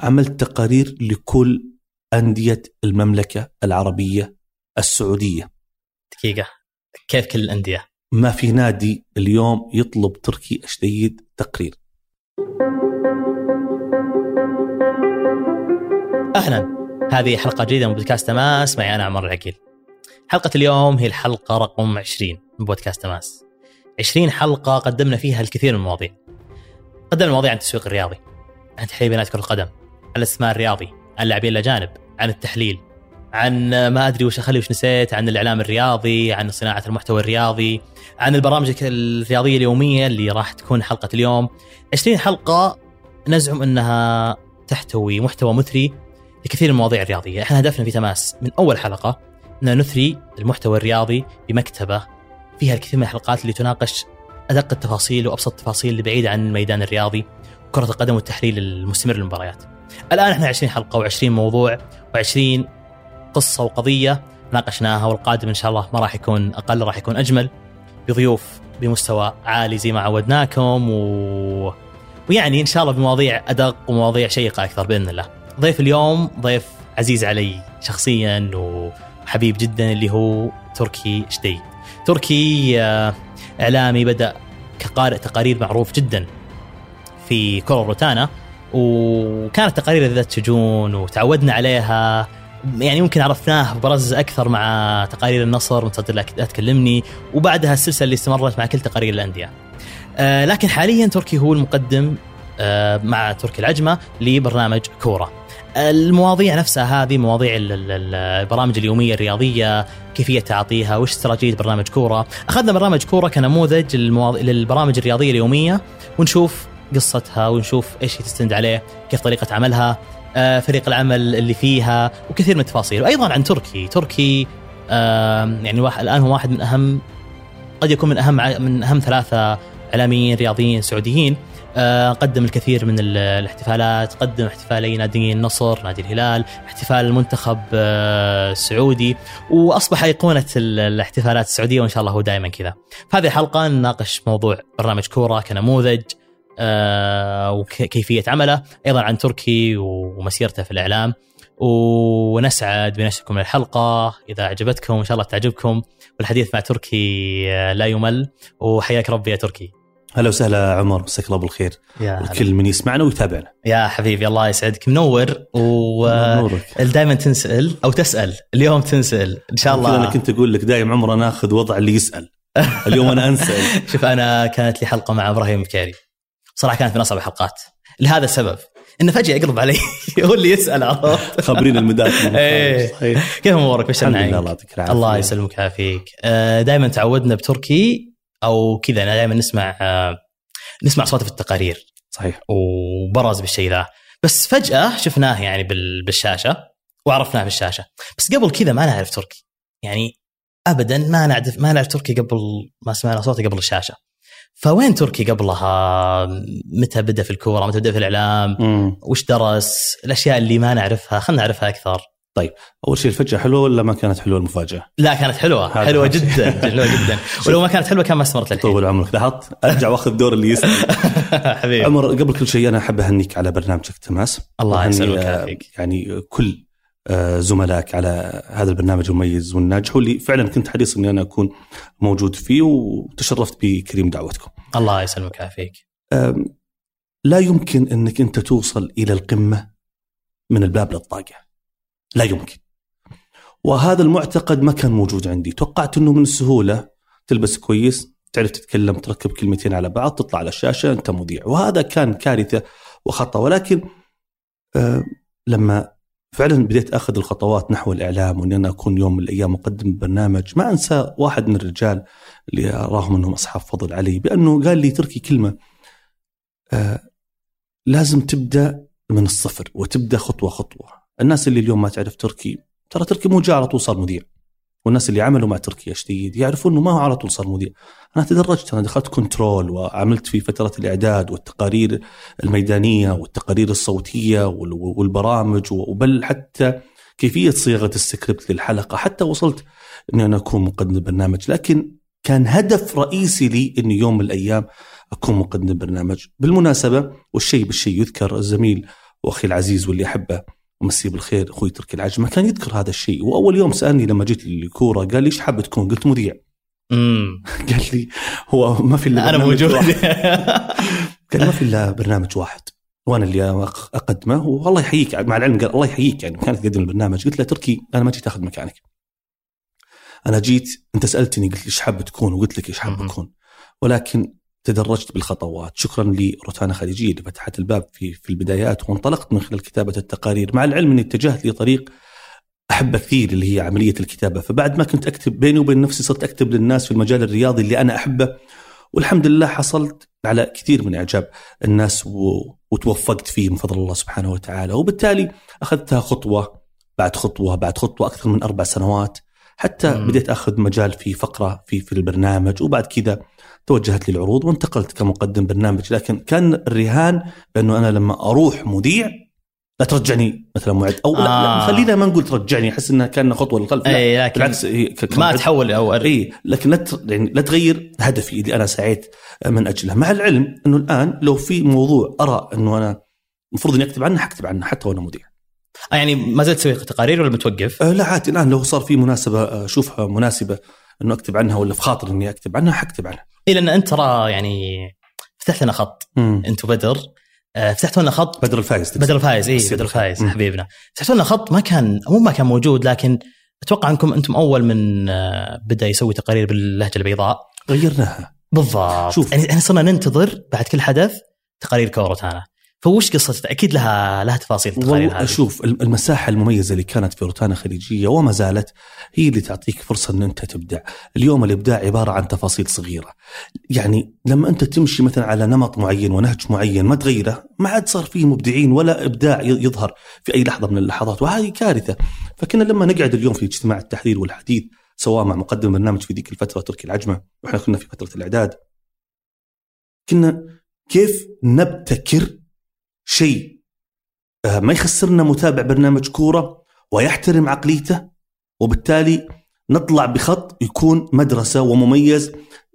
عملت تقارير لكل أندية المملكة العربية السعودية. دقيقة. كيف كل الأندية؟ ما في نادي اليوم يطلب تركي أشديد تقرير. أهلا. هذه حلقة جديدة من بودكاست تماس. معي أنا عمر العقيل. حلقة اليوم هي الحلقة رقم 20 من بودكاست تماس. 20 حلقة قدمنا فيها الكثير من المواضيع. قدمنا مواضيع عن التسويق الرياضي عن تحليل بنات كرة القدم عن الاستثمار الرياضي عن اللاعبين الأجانب عن التحليل عن ما أدري وش أخلي وش نسيت عن الإعلام الرياضي عن صناعة المحتوى الرياضي عن البرامج الرياضية اليومية اللي راح تكون حلقة اليوم 20 حلقة نزعم إنها تحتوي محتوى مثري لكثير من المواضيع الرياضية، إحنا هدفنا في تماس من أول حلقة ان نثري المحتوى الرياضي بمكتبة فيها الكثير من الحلقات اللي تناقش أدق التفاصيل وأبسط التفاصيل اللي بعيده عن الميدان الرياضي كرة القدم والتحليل المستمر للمباريات. الآن إحنا 20 حلقة و20 موضوع و20 قصة وقضية ناقشناها والقادم إن شاء الله ما راح يكون أقل راح يكون أجمل بضيوف بمستوى عالي زي ما عودناكم و... ويعني إن شاء الله بمواضيع أدق ومواضيع شيقة أكثر بإذن الله. ضيف اليوم ضيف عزيز علي شخصيا وحبيب جدا اللي هو تركي شدي. تركي آه، إعلامي بدأ كقارئ تقارير معروف جدا في كرة الروتانا وكانت تقارير ذات شجون وتعودنا عليها يعني ممكن عرفناه برز أكثر مع تقارير النصر متصدر لا تكلمني وبعدها السلسلة اللي استمرت مع كل تقارير الأندية. آه لكن حاليا تركي هو المقدم آه مع تركي العجمة لبرنامج كورة. المواضيع نفسها هذه مواضيع البرامج اليومية الرياضية كيفية تعاطيها وش استراتيجية برنامج كورة أخذنا برنامج كورة كنموذج للبرامج الرياضية اليومية ونشوف قصتها ونشوف إيش تستند عليه كيف طريقة عملها آه، فريق العمل اللي فيها وكثير من التفاصيل. وأيضا عن تركي. تركي يعني واحد الآن هو واحد من أهم قد يكون من أهم من أهم ثلاثة إعلاميين رياضيين سعوديين. آه، قدم الكثير من الاحتفالات قدم احتفالي نادي النصر نادي الهلال احتفال المنتخب آه، السعودي. وأصبح أيقونة الاحتفالات السعودية وإن شاء الله هو دائما كذا. في هذه الحلقة نناقش موضوع برنامج كورة كنموذج. وكيفية عمله أيضا عن تركي ومسيرته في الإعلام. ونسعد بنشركم الحلقة. إذا عجبتكم إن شاء الله تعجبكم. والحديث مع تركي لا يمل. وحياك ربي يا تركي. هلا وسهلا عمر مساك الله بالخير. الكل من يسمعنا ويتابعنا. يا حبيبي الله يسعدك. منور. ودائما تنسأل أو تسأل. اليوم تنسأل. إن شاء الله. أنا كنت أقول لك دايم عمر ناخذ وضع اللي يسأل. اليوم أنا أنسأل. شوف أنا كانت لي حلقة مع إبراهيم الكاري صراحة كانت من أصعب الحلقات. لهذا السبب. إنه فجأة يقرب علي. هو اللي يسأل عرفت خبرين المدات إيه. كيف أمورك؟ وش الحمد لله الله يعطيك العافية. الله يسلمك ويعافيك. آه، دائما تعودنا بتركي أو كذا. دائما نسمع آه، نسمع صوته في التقارير. صحيح. وبرز بالشيء ذا. بس فجأة شفناه يعني بالشاشة وعرفناه بالشاشه بس قبل كذا ما نعرف تركي. يعني ابدا ما نعرف ما نعرف تركي قبل ما سمعنا صوته قبل الشاشة. فوين تركي قبلها؟ متى بدأ في الكورة؟ متى بدأ في الإعلام؟ مم. وش درس؟ الأشياء اللي ما نعرفها خلينا نعرفها أكثر. طيب أول شيء الفجأة حلوة ولا ما كانت حلوة المفاجأة؟ لا كانت حلوة حلوة جدا حلوة جدا ولو ما كانت حلوة كان ما استمرت للحين طول عمرك لاحظت أرجع وأخذ دور اللي يسأل حبيبي عمر قبل كل شيء أنا أحب أهنيك على برنامجك تماس الله يسلمك يعني كل آه، زملائك على هذا البرنامج المميز والناجح واللي فعلا كنت حريص إني أنا أكون موجود فيه وتشرفت بكريم دعوتكم. الله يسلمك ويعافيك. لا يمكن إنك أنت توصل إلى القمة من الباب للطاقة. لا يمكن. وهذا المعتقد ما كان موجود عندي، توقعت إنه من السهوله تلبس كويس، تعرف تتكلم، تركب كلمتين على بعض، تطلع على الشاشة أنت مذيع، وهذا كان كارثة وخطأ ولكن لما فعلا بديت أخذ الخطوات نحو الإعلام وإن أنا أكون يوم من الأيام مقدم برنامج. ما أنسى واحد من الرجال اللي أراهم إنهم أصحاب فضل علي بأنه قال لي تركي كلمة آه لازم تبدأ من الصفر وتبدأ خطوة خطوة. الناس اللي اليوم ما تعرف تركي ترى تركي مو جاء على طول صار مذيع. والناس اللي عملوا مع تركي الشديد يعرفون إنه ما هو على طول صار مذيع. أنا تدرجت أنا دخلت control وعملت في فترة الإعداد والتقارير الميدانية والتقارير الصوتية والبرامج وبل حتى كيفية صياغة السكريبت للحلقة. حتى وصلت إني أنا أكون مقدم برنامج. لكن كان هدف رئيسي لي إني يوم من الأيام أكون مقدم برنامج. بالمناسبة والشيء بالشيء يذكر الزميل واخي العزيز واللي أحبه. ومسيه بالخير أخوي تركي العجمه كان يذكر هذا الشيء. وأول يوم سألني لما جيت الكوره قال لي إيش حاب تكون؟ قلت مذيع. امم قال لي هو ما في إلا أنا موجود. قال ما في إلا برنامج واحد. وأنا اللي أقدمه والله يحييك. مع العلم قال الله يحييك. يعني كانت تقدم البرنامج. قلت له تركي أنا ما جيت أخذ مكانك. أنا جيت أنت سألتني قلت لي إيش حاب تكون؟ وقلت لك إيش حاب. اكون ولكن تدرجت بالخطوات. شكرا لروتانا خليجيه اللي فتحت الباب في في البدايات وانطلقت من خلال كتابة التقارير. مع العلم إني اتجهت لطريق احبه كثير اللي هي عملية الكتابة فبعد ما كنت أكتب بيني وبين نفسي صرت أكتب للناس في المجال الرياضي اللي أنا أحبه والحمد لله حصلت على كثير من إعجاب الناس و... وتوفقت فيه من فضل الله سبحانه وتعالى. وبالتالي أخذتها خطوة بعد خطوة بعد خطوة أكثر من أربع سنوات حتى مم. بديت أخذ مجال في فقرة في في البرنامج وبعد كذا توجهت للعروض وانتقلت كمقدم برنامج لكن كان الرهان بأنه أنا لما أروح مذيع لا ترجعني مثلا معد أو لا, لا آه. خلينا ما نقول ترجعني أحس إنها كان خطوة للخلف لا لكن بالعكس هي ما تحول أو اي لكن لا يعني لا تغير هدفي اللي أنا سعيت من أجله مع العلم إنه الآن لو في موضوع أرى إنه أنا المفروض إني أكتب عنه حكتب عنه حتى وأنا مذيع آه، يعني ما زلت تسوي تقارير ولا متوقف؟ أه لا عادي الآن لو صار في مناسبة آه، أشوفها مناسبة إنه أكتب عنها ولا في خاطر إني أكتب عنها حكتب عنها اي لأن أنت ترى يعني فتحت لنا خط. أنت وبدر. آه، فتحتوا لنا خط. بدر الفايز. بدر الفايز اي بدر الفايز مم. حبيبنا. فتحتوا لنا خط ما كان مو ما كان موجود لكن أتوقع أنكم أنتم أول من آه، بدأ يسوي تقارير باللهجة البيضاء. غيرناها. بالضبط. شوف. يعني إحنا صرنا ننتظر بعد كل حدث تقارير ك روتانا فوش قصة أكيد لها لها تفاصيل والله هذه. شوف الم- المساحة المميزة اللي كانت في روتانا خليجية وما زالت هي اللي تعطيك فرصة أن أنت تبدع. اليوم الإبداع عبارة عن تفاصيل صغيرة. يعني لما أنت تمشي مثلا على نمط معين ونهج معين ما تغيره ما عاد صار فيه مبدعين ولا إبداع ي- يظهر في أي لحظة من اللحظات وهذه كارثة. فكنا لما نقعد اليوم في اجتماع التحرير والحديث سواء مع مقدم برنامج في ذيك الفترة تركي العجمة وإحنا كنا في فترة الإعداد كنا كيف نبتكر شيء آه، ما يخسرنا متابع برنامج كورة ويحترم عقليته وبالتالي نطلع بخط يكون مدرسة ومميز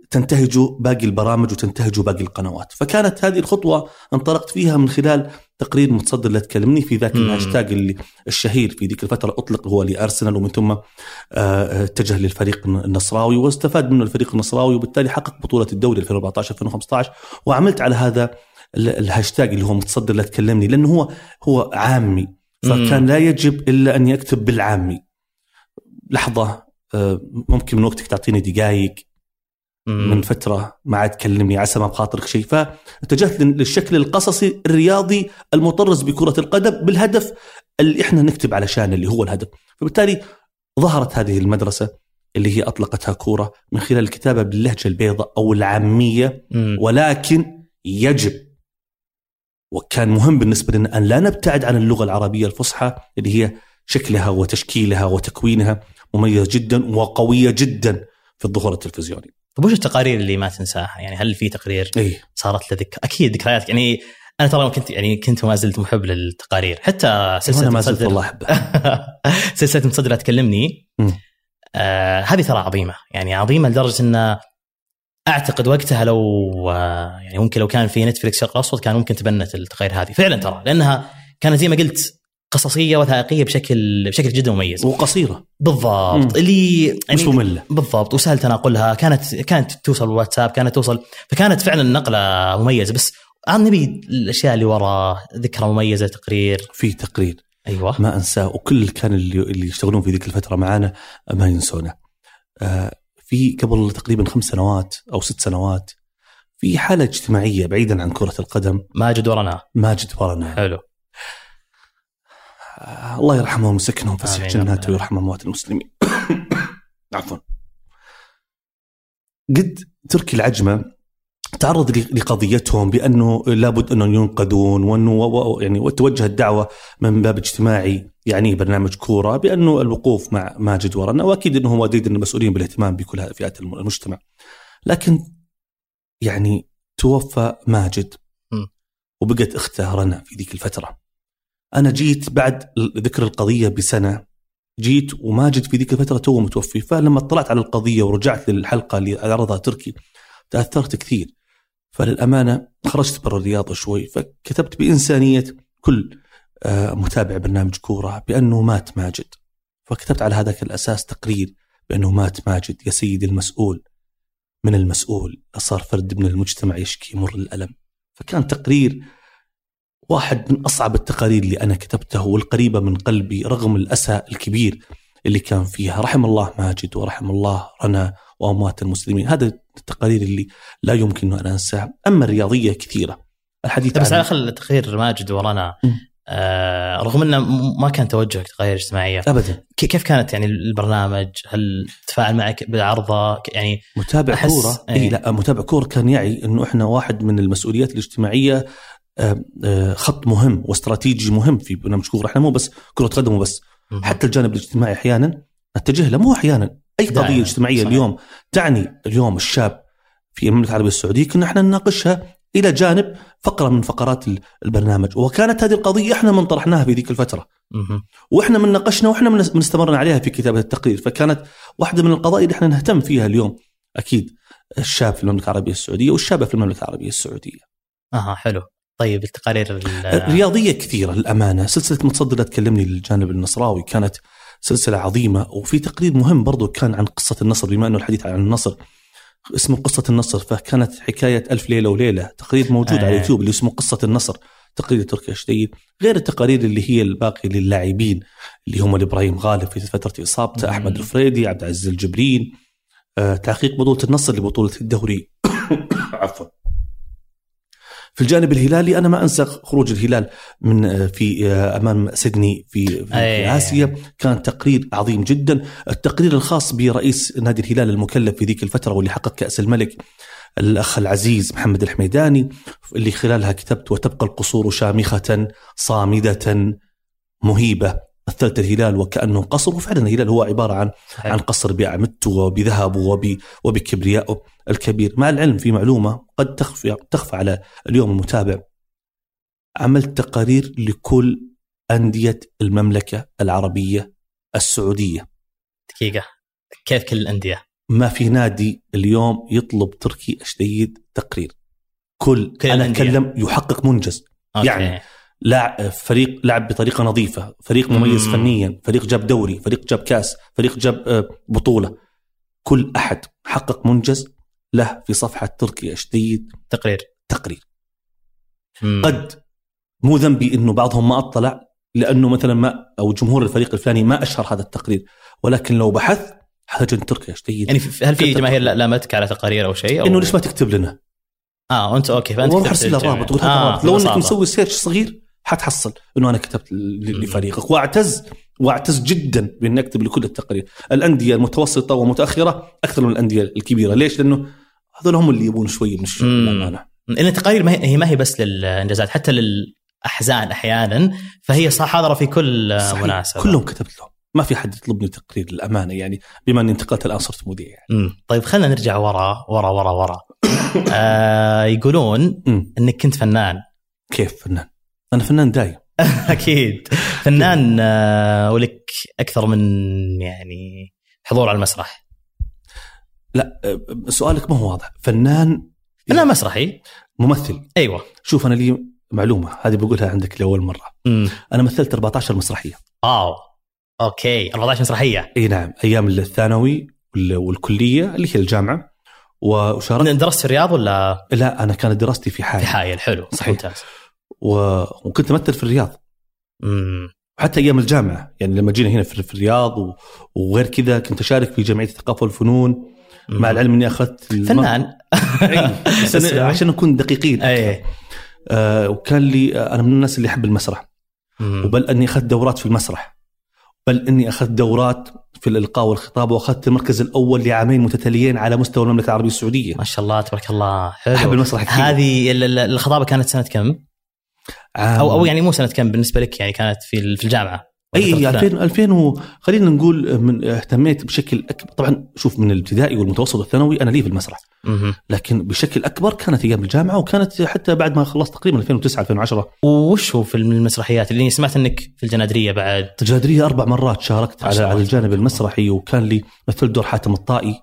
تنتهجه باقي البرامج وتنتهجه باقي القنوات فكانت هذه الخطوة انطلقت فيها من خلال تقرير متصدر اللي تكلمني في ذاك. الهاشتاج اللي الشهير في ذيك الفترة أطلق هو لأرسنال ومن ثم آه، اتجه للفريق النصراوي واستفاد منه الفريق النصراوي وبالتالي حقق بطولة الدوري 2014 2015 وعملت على هذا الهاشتاج اللي هو متصدر لا تكلمني لأنه هو هو عامي فكان. لا يجب إلا أن يكتب بالعامي لحظة آه، ممكن من وقتك تعطيني دقائق. من فترة ما عاد تكلمني عسى ما بخاطرك شيء فاتجهت لل- للشكل القصصي الرياضي المطرز بكرة القدم بالهدف اللي إحنا نكتب علشان اللي هو الهدف فبالتالي ظهرت هذه المدرسة اللي هي أطلقتها كورة من خلال الكتابة باللهجة البيضاء أو العامية. ولكن يجب وكان مهم بالنسبة لنا أن لا نبتعد عن اللغة العربية الفصحى اللي هي شكلها وتشكيلها وتكوينها مميز جدا وقوية جدا في الظهور التلفزيوني. طيب وش التقارير اللي ما تنساها؟ يعني هل في تقرير اي صارت له ذك... أكيد ذكريات يعني أنا ترى كنت يعني كنت وما زلت محب للتقارير حتى سلسلة ما زلت والله احبها. سلسلة مصدر لا تكلمني. آه هذه ترى عظيمة يعني عظيمة لدرجة إن أعتقد وقتها لو آه يعني ممكن لو كان في نتفلكس شرق الأوسط كان ممكن تبنت التقارير هذه. فعلا ترى لأنها كانت زي ما قلت قصصية وثائقية بشكل بشكل جدا مميز. وقصيرة. بالضبط. مم. اللي مش مملة. بالضبط. وسهل تناقلها كانت كانت توصل الواتساب كانت توصل فكانت فعلا نقلة مميزة. بس الان نبي الأشياء اللي ورا ذكرى مميزة تقرير. في تقرير. أيوه. ما أنساه. وكل كان اللي اللي يشتغلون في ذيك الفترة معانا ما ينسونه. آه، في قبل تقريبا خمس سنوات أو ست سنوات في حالة اجتماعية بعيدا عن كرة القدم ماجد ورنا ماجد ورنا حلو آه، الله يرحمهم ويسكنهم في آمين. جناته ويرحم أموات المسلمين. عفوا. قد تركي العجمة تعرض لقضيتهم بأنه لابد أنهم ينقذون وأنه يعني وتوجه الدعوة من باب اجتماعي يعني برنامج كورة بأنه الوقوف مع ماجد ورنا وأكيد انهم واكيد انهم مسؤولين بالاهتمام بكل هذه فئات الم- المجتمع. لكن يعني توفى ماجد. وبقت أخته رنا في ذيك الفترة. أنا جيت بعد ذكر القضية بسنة جيت وماجد في ذيك الفترة تو متوفي فلما اطلعت على القضية ورجعت للحلقة اللي عرضها تركي تأثرت كثير فللأمانة خرجت برا الرياضه شوي فكتبت بإنسانية كل آه، متابع برنامج كورة بأنه مات ماجد. فكتبت على هذاك الأساس تقرير بأنه مات ماجد يا سيدي المسؤول. من المسؤول؟ صار فرد من المجتمع يشكي مر الالم فكان تقرير واحد من أصعب التقارير اللي أنا كتبته والقريبة من قلبي رغم الأسى الكبير اللي كان فيها. رحم الله ماجد ورحم الله رنا وأموات المسلمين. هذا التقارير اللي لا يمكن أن أنساها. أما الرياضية كثيرة. الحديث بس على الأقل تقرير ماجد ورنا م. آه رغم إنه ما كان توجهك تغير اجتماعية. ابدا. كيف كانت يعني البرنامج؟ هل تفاعل معك بالعرضة؟ يعني متابع كورة. إيه. إي لا متابع كورة كان يعي إنه إحنا واحد من المسؤوليات الاجتماعية آه، آه، خط مهم واستراتيجي مهم في برنامج كورة. إحنا مو بس كرة قدم وبس. حتى الجانب الاجتماعي أحيانا نتجه له مو أحيانا. أي. قضية اجتماعية صحيح. اليوم تعني اليوم الشاب في المملكة العربية السعودية كنا إحنا نناقشها إلى جانب فقرة من فقرات ال- البرنامج وكانت هذه القضية إحنا من طرحناها في ذيك الفترة. وإحنا من ناقشنا وإحنا من استمرنا عليها في كتابة التقرير فكانت واحدة من القضايا اللي إحنا نهتم فيها اليوم أكيد الشاب في المملكة العربية السعودية والشابة في المملكة العربية السعودية. أها حلو طيب التقارير ال- رياضية كثيرة للأمانة، سلسلة متصدرة تكلمني للجانب النصراوي كانت سلسلة عظيمة وفي تقرير مهم برضو كان عن قصة النصر بما أنه الحديث عن النصر اسمه قصة النصر فكانت حكاية ألف ليلة وليلة تقرير موجود آه. على اليوتيوب اللي اسمه قصة النصر تقرير تركي شديد غير التقارير اللي هي الباقي للاعبين اللي هم إبراهيم غالب في فترة إصابته. أحمد الفريدي عبد العزيز الجبرين آه، تحقيق بطولة النصر لبطولة الدوري عفوا في الجانب الهلالي أنا ما انسى خروج الهلال من آه، في آه، أمام سيدني في في, في أي. آسيا. كان تقرير عظيم جدا. التقرير الخاص برئيس نادي الهلال المكلف في ذيك الفترة واللي حقق كأس الملك الأخ العزيز محمد الحميداني اللي خلالها كتبت وتبقى القصور شامخة صامدة مهيبة. مثلت الهلال وكأنه قصر وفعلا الهلال هو عبارة عن. عن قصر بأعمدته وبذهبه وب وبكبريائه الكبير مع العلم في معلومة قد تخفى تخفى على اليوم المتابع عملت تقارير لكل أندية المملكة العربية السعودية دقيقة كيف كل الأندية؟ ما في نادي اليوم يطلب تركي أشديد تقرير كل, كل أنا. أتكلم يحقق منجز أوكي. يعني لاعب فريق لعب بطريقة نظيفة، فريق مميز مم. فنيا، فريق جاب دوري، فريق جاب كأس، فريق جاب آه، بطولة. كل أحد حقق منجز له في صفحة تركي الشديد تقرير تقرير. مم. قد مو ذنبي إنه بعضهم ما أطلع لأنه مثلا ما أو جمهور الفريق الفلاني ما أشهر هذا التقرير، ولكن لو بحث حتجد تركي الشديد يعني هل في جماهير لامتك على تقارير أو شيء؟ أو... انه ليش ما تكتب لنا؟ آه وانت okay فأنت ارسل للجميع. الرابط آه لو إنك. مسوي search صغير حتحصل إنه أنا كتبت. لفريقك واعتز واعتز جدا باني اكتب لكل التقارير، الأندية المتوسطة ومتأخرة أكثر من الأندية الكبيرة، ليش؟ لأنه هذول هم اللي يبون شوي من الشغل. للأمانة. لأن التقارير ما هي ما هي بس للإنجازات حتى للأحزان أحيانا فهي صح حاضره في كل صحيح. مناسبة كلهم كتبت لهم، ما في حد يطلبني تقرير للأمانة يعني بما اني انتقلت الان صرت مذيع يعني. مم. طيب خلينا نرجع ورا ورا ورا ورا آه يقولون مم. إنك كنت فنان كيف فنان؟ أنا فنان دايم. أكيد. فنان آه ولك أكثر من يعني حضور على المسرح. لا أه، سؤالك ما هو واضح، فنان فنان مسرحي. ممثل، أيوه. شوف أنا لي معلومة هذه بقولها عندك لأول مرة، امم أنا مثلت 14 مسرحية. wow okay. 14 مسرحية. إي نعم. أيام الثانوي وال- والكلية اللي هي الجامعة. وشاركت درست في الرياض ولا؟ لا أنا كانت دراستي في في حائل حلو. صحيح. ممتاز. و... وكنت أمثل في الرياض. امم حتى أيام الجامعة يعني لما جينا هنا في, الرياض و... وغير كذا كنت أشارك في جمعية الثقافه والفنون مع العلم إني أخذت فنان. أي، عشان نكون دقيقين. إي. آه وكان لي أنا من الناس اللي يحب المسرح. مم. وبل أني أخذت دورات في المسرح. بل أني أخذت دورات في الإلقاء والخطابه وأخذت المركز الأول لعامين متتاليين على مستوى المملكة العربية السعودية. ما شاء الله تبارك الله. حلو. أحب المسرح كثير هذه ال- ال- الخطابة كانت سنة كم؟ عام أو أو يعني مو سنة كم بالنسبة لك يعني كانت في في الجامعة؟ اي فترة 2000 2000 و... خلينا نقول من اهتميت بشكل أكبر طبعا شوف من الابتدائي والمتوسط والثانوي أنا لي في المسرح. لكن بشكل أكبر كانت أيام الجامعة وكانت حتى بعد ما خلصت تقريبا 2009 2010 وش هو في المسرحيات؟ اللي سمعت إنك في الجنادرية بعد. الجادريه أربع مرات شاركت على على. الجانب المسرحي وكان لي مثلت دور حاتم الطائي.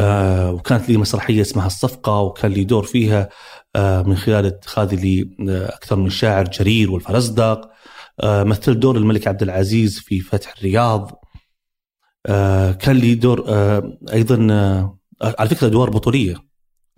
آه وكانت لي مسرحية اسمها الصفقة وكان لي دور فيها آه من خلال اتخاذي لي آه أكثر من شاعر جرير والفرزدق. آه، مثلت دور الملك عبد العزيز في فتح الرياض. آه، كان لي دور آه، أيضا آه، على فكرة أدوار بطولية.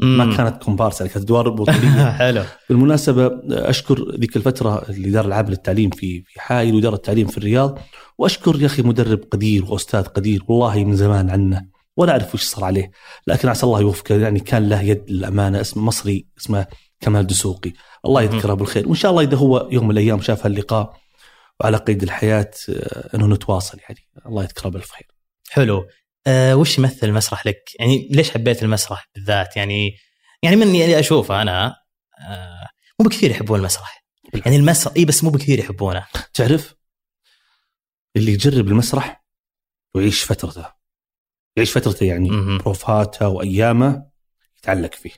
ما مم. كانت كومبارس يعني كانت أدوار بطولية. حلو. بالمناسبة أشكر ذيك الفترة الاداره العامه للتعليم في في حائل وإدارة التعليم في الرياض. وأشكر يا أخي مدرب قدير وأستاذ قدير والله من زمان عنه. ولا أعرف وش صار عليه. لكن عسى الله يوفقه يعني كان له يد للأمانة اسمه مصري اسمه كمال دسوقي. الله يذكره بالخير. وإن شاء الله إذا هو يوم من الأيام شاف هاللقاء وعلى قيد الحياة آه، إنه نتواصل يعني. الله يذكره بالف خير حلو. أه وش يمثل المسرح لك؟ يعني ليش حبيت المسرح بالذات؟ يعني يعني من اللي أشوفه أنا أه مو بكثير يحبون المسرح. يعني المسرح إي بس مو بكثير يحبونه. تعرف اللي يجرب المسرح ويعيش فترته. يعيش فترته يعني. بروفاته وأيامه يتعلق فيه.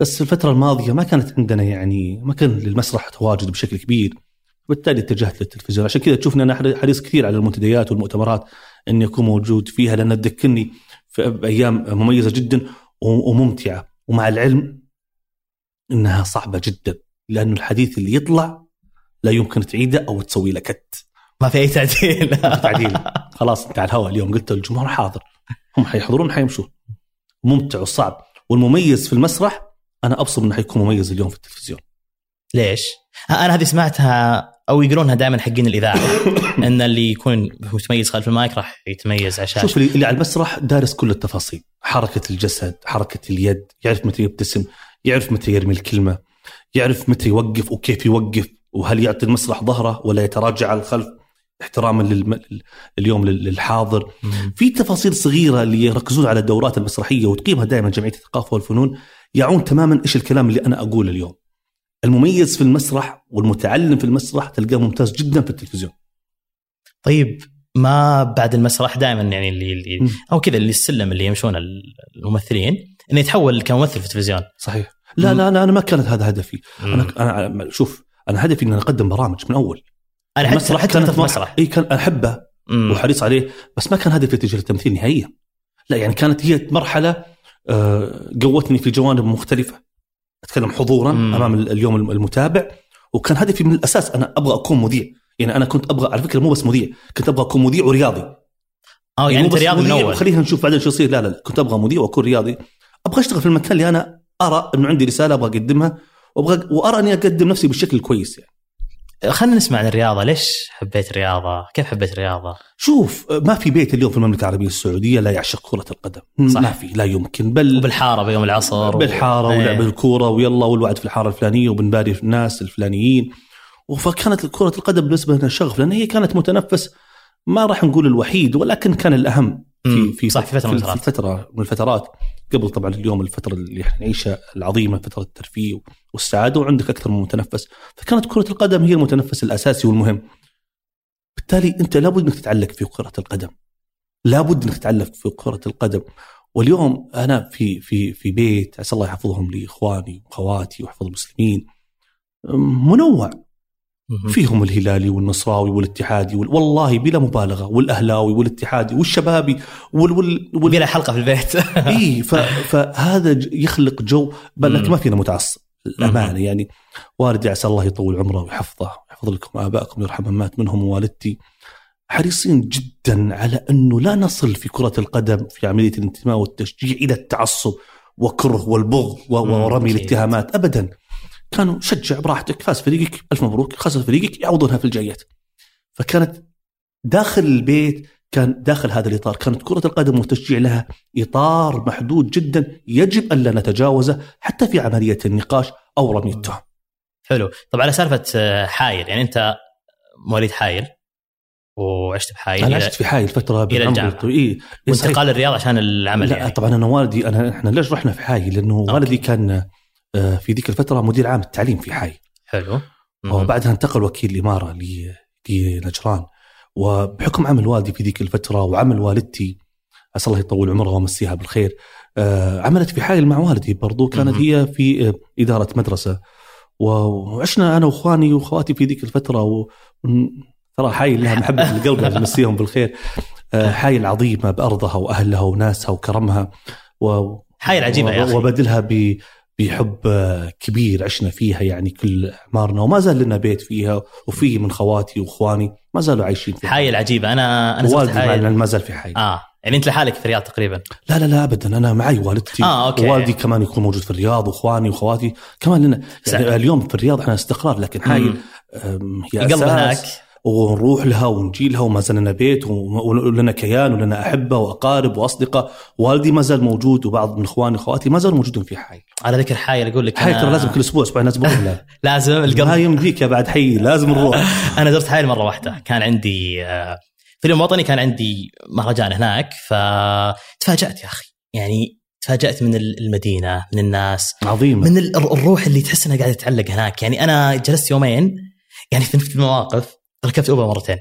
بس الفترة الماضية ما كانت عندنا يعني ما كان للمسرح تواجد بشكل كبير. وبالتالي اتجهت للتلفزيون. عشان كذا تشوفني أنا حريص كثير على المنتديات والمؤتمرات اني اكون موجود فيها لأنها تذكرني في بايام مميزة جدا وممتعة. ومع العلم إنها صعبة جدا لأنه الحديث اللي يطلع لا يمكن تعيده أو تسوي له كت. ما في أي تعديل. تعديل. خلاص انت على الهواء اليوم قلت الجمهور حاضر. هم حيحضرون حيمشون ممتع وصعب. والمميز في المسرح أنا ابصر إنه حيكون مميز اليوم في التلفزيون. ليش؟ أنا هذه سمعتها أو يقولونها دائما حقين الإذاعة. إن اللي يكون متميز خلف المايك راح يتميز الشاشه شوف اللي على المسرح دارس كل التفاصيل. حركة الجسد حركة اليد يعرف متى يبتسم يعرف متى يرمي الكلمة يعرف متى يوقف وكيف يوقف وهل يعطي المسرح ظهره ولا يتراجع على الخلف. احتراما للم... اليوم للحاضر مم. في تفاصيل صغيرة اللي يركزون على الدورات المسرحية وتقيمها دائما جمعية الثقافة والفنون يعون تماما إيش الكلام اللي أنا أقوله اليوم. المميز في المسرح والمتعلم في المسرح تلقاه ممتاز جدا في التلفزيون. طيب ما بعد المسرح دائما يعني اللي, اللي. أو كذا اللي السلم اللي يمشون الممثلين إنه يتحول كممثل في التلفزيون صحيح. لا. لا أنا أنا ما كانت هذا هدفي،. أنا أنا شوف أنا هدفي ان أقدم برامج من أول. أنا حتى المسرح حتى كانت في مسرح إي كان أحبه. وحريص عليه بس ما كان هدفي اتجاه التمثيل نهائيا. لا يعني كانت هي مرحلة آه، قوتني في جوانب مختلفة. أتكلم حضورا مم. أمام ال- اليوم المتابع وكان هدفي من الأساس أنا أبغى أكون مذيع يعني أنا كنت أبغى على فكرة مو بس مذيع كنت أبغى أكون مذيع ورياضي آه يعني مو أنت رياضي من اول خلينا نشوف بعدين شو يصير لا لا لا كنت أبغى مذيع وأكون رياضي أبغى أشتغل في المكان اللي أنا أرى إنه عندي رسالة أبغى أقدمها وابغى وأرى أني أقدم نفسي بالشكل الكويس يعني. خلينا نسمع عن الرياضة ليش حبيت الرياضة؟ كيف حبيت الرياضة؟ شوف ما في بيت اليوم في المملكة العربية السعودية لا يعشق كرة القدم صح. ما في لا يمكن بل وبالحارة بيوم العصر بالحارة و... ولعب إيه. الكورة ويلا والوعد في الحارة الفلانية وبنباري في الناس الفلانيين فكانت كرة القدم بالنسبة لنا شغف لأن هي كانت متنفس ما راح نقول الوحيد ولكن كان الأهم في. في صح في فترة من الفترات فترة من الفترات قبل طبعا اليوم الفترة اللي إحنا نعيشها العظيمة فترة الترفيه والسعادة وعندك أكثر من متنفس. فكانت كرة القدم هي المتنفس الأساسي والمهم. بالتالي أنت لابد إنك تتعلق في كرة القدم. لابد إنك تتعلق في كرة القدم. واليوم أنا في في في بيت عسى الله يحفظهم لإخواني وأخواتي ويحفظ المسلمين. منوع. فيهم الهلالي والنصراوي والاتحادي وال... والله بلا مبالغة والأهلاوي والاتحادي والشبابي وال وال, وال... بلا حلقة في البيت. اي ف... فهذا يخلق جو بل. ما فينا متعصب الامانه يعني والدي عسى الله يطول عمره ويحفظه ويحفظ لكم آبائكم ويرحم من مات منهم ووالدتي. حريصين جدا على أنه لا نصل في كرة القدم في عملية الانتماء والتشجيع إلى التعصب وكره والبغض ورمي. الاتهامات ابدا. كانوا شجع براحتك فاز فريقك ألف مبروك خسر فريقك يعوضونها في الجايات فكانت داخل البيت كان داخل هذا الإطار كانت كرة القدم والتشجيع لها إطار محدود جدا يجب أن لا نتجاوزه حتى في عملية النقاش أو رمي التهم حلو طب على سالفة آه، حايل يعني أنت مواليد حايل وعشت بحايل أنا عشت في حايل فترة بالعمر الجامعة. الطويل. إيه وانتقال الرياض عشان العمل لا يعني طبعا أنا والدي أنا إحنا ليش رحنا في حايل؟ لأنه okay. والدي كان في ذيك الفترة مدير عام التعليم في حايل. حلو. وبعدها انتقل وكيل الإمارة لنجران وبحكم عمل والدي في ذيك الفترة وعمل والدتي عسى الله يطول عمرها ويمسيها بالخير آه، عملت في حائل مع والدي برضو. كانت. هي في آه، إدارة مدرسة. وعشنا أنا وإخواني وأخواتي في ذيك الفترة و... ترى حايل لها محبة في القلب الله يمسيهم بالخير. آه، حايل عظيمه بأرضها وأهلها وناسها وكرمها. و... حايل عجيبة يا أخي. وبدلها ب... بحب كبير عشنا فيها يعني كل أعمارنا وما زال لنا بيت فيها وفي من خواتي وإخواني ما زالوا عايشين فيها. حايل عجيبة. أنا أنا والدي حايل. ما زال في حي آه. يعني أنت لحالك في الرياض تقريبا؟ لا لا لا ابدا. أنا معي والدتي. آه، أوكي. ووالدي كمان يكون موجود في الرياض وإخواني واخواتي كمان لنا يعني. اليوم في الرياض إحنا استقرار لكن حايل هي أساس. هناك. ونروح لها ونجي لها وما زال لنا بيت ولنا كيان ولنا أحبة وأقارب وأصدقاء. والدي ما زال موجود وبعض من إخواني وأخواتي ما زالوا موجودين في حي. على ذكر حايل أقول لك حي ترى لازم كل أسبوع أسبوعين لازم نروح لها لازم ما القلب يمديك يا بعد حي لازم نروح. أنا زرت حايل مرة واحدة كان عندي آه، في اليوم الوطني كان عندي مهرجان هناك فتفاجأت يا أخي. يعني تفاجأت من المدينة من الناس عظيمة. من ال- الروح اللي تحس إنها قاعدة تتعلق هناك. يعني أنا جلست يومين يعني في المواقف ركبت اوبر مرتين.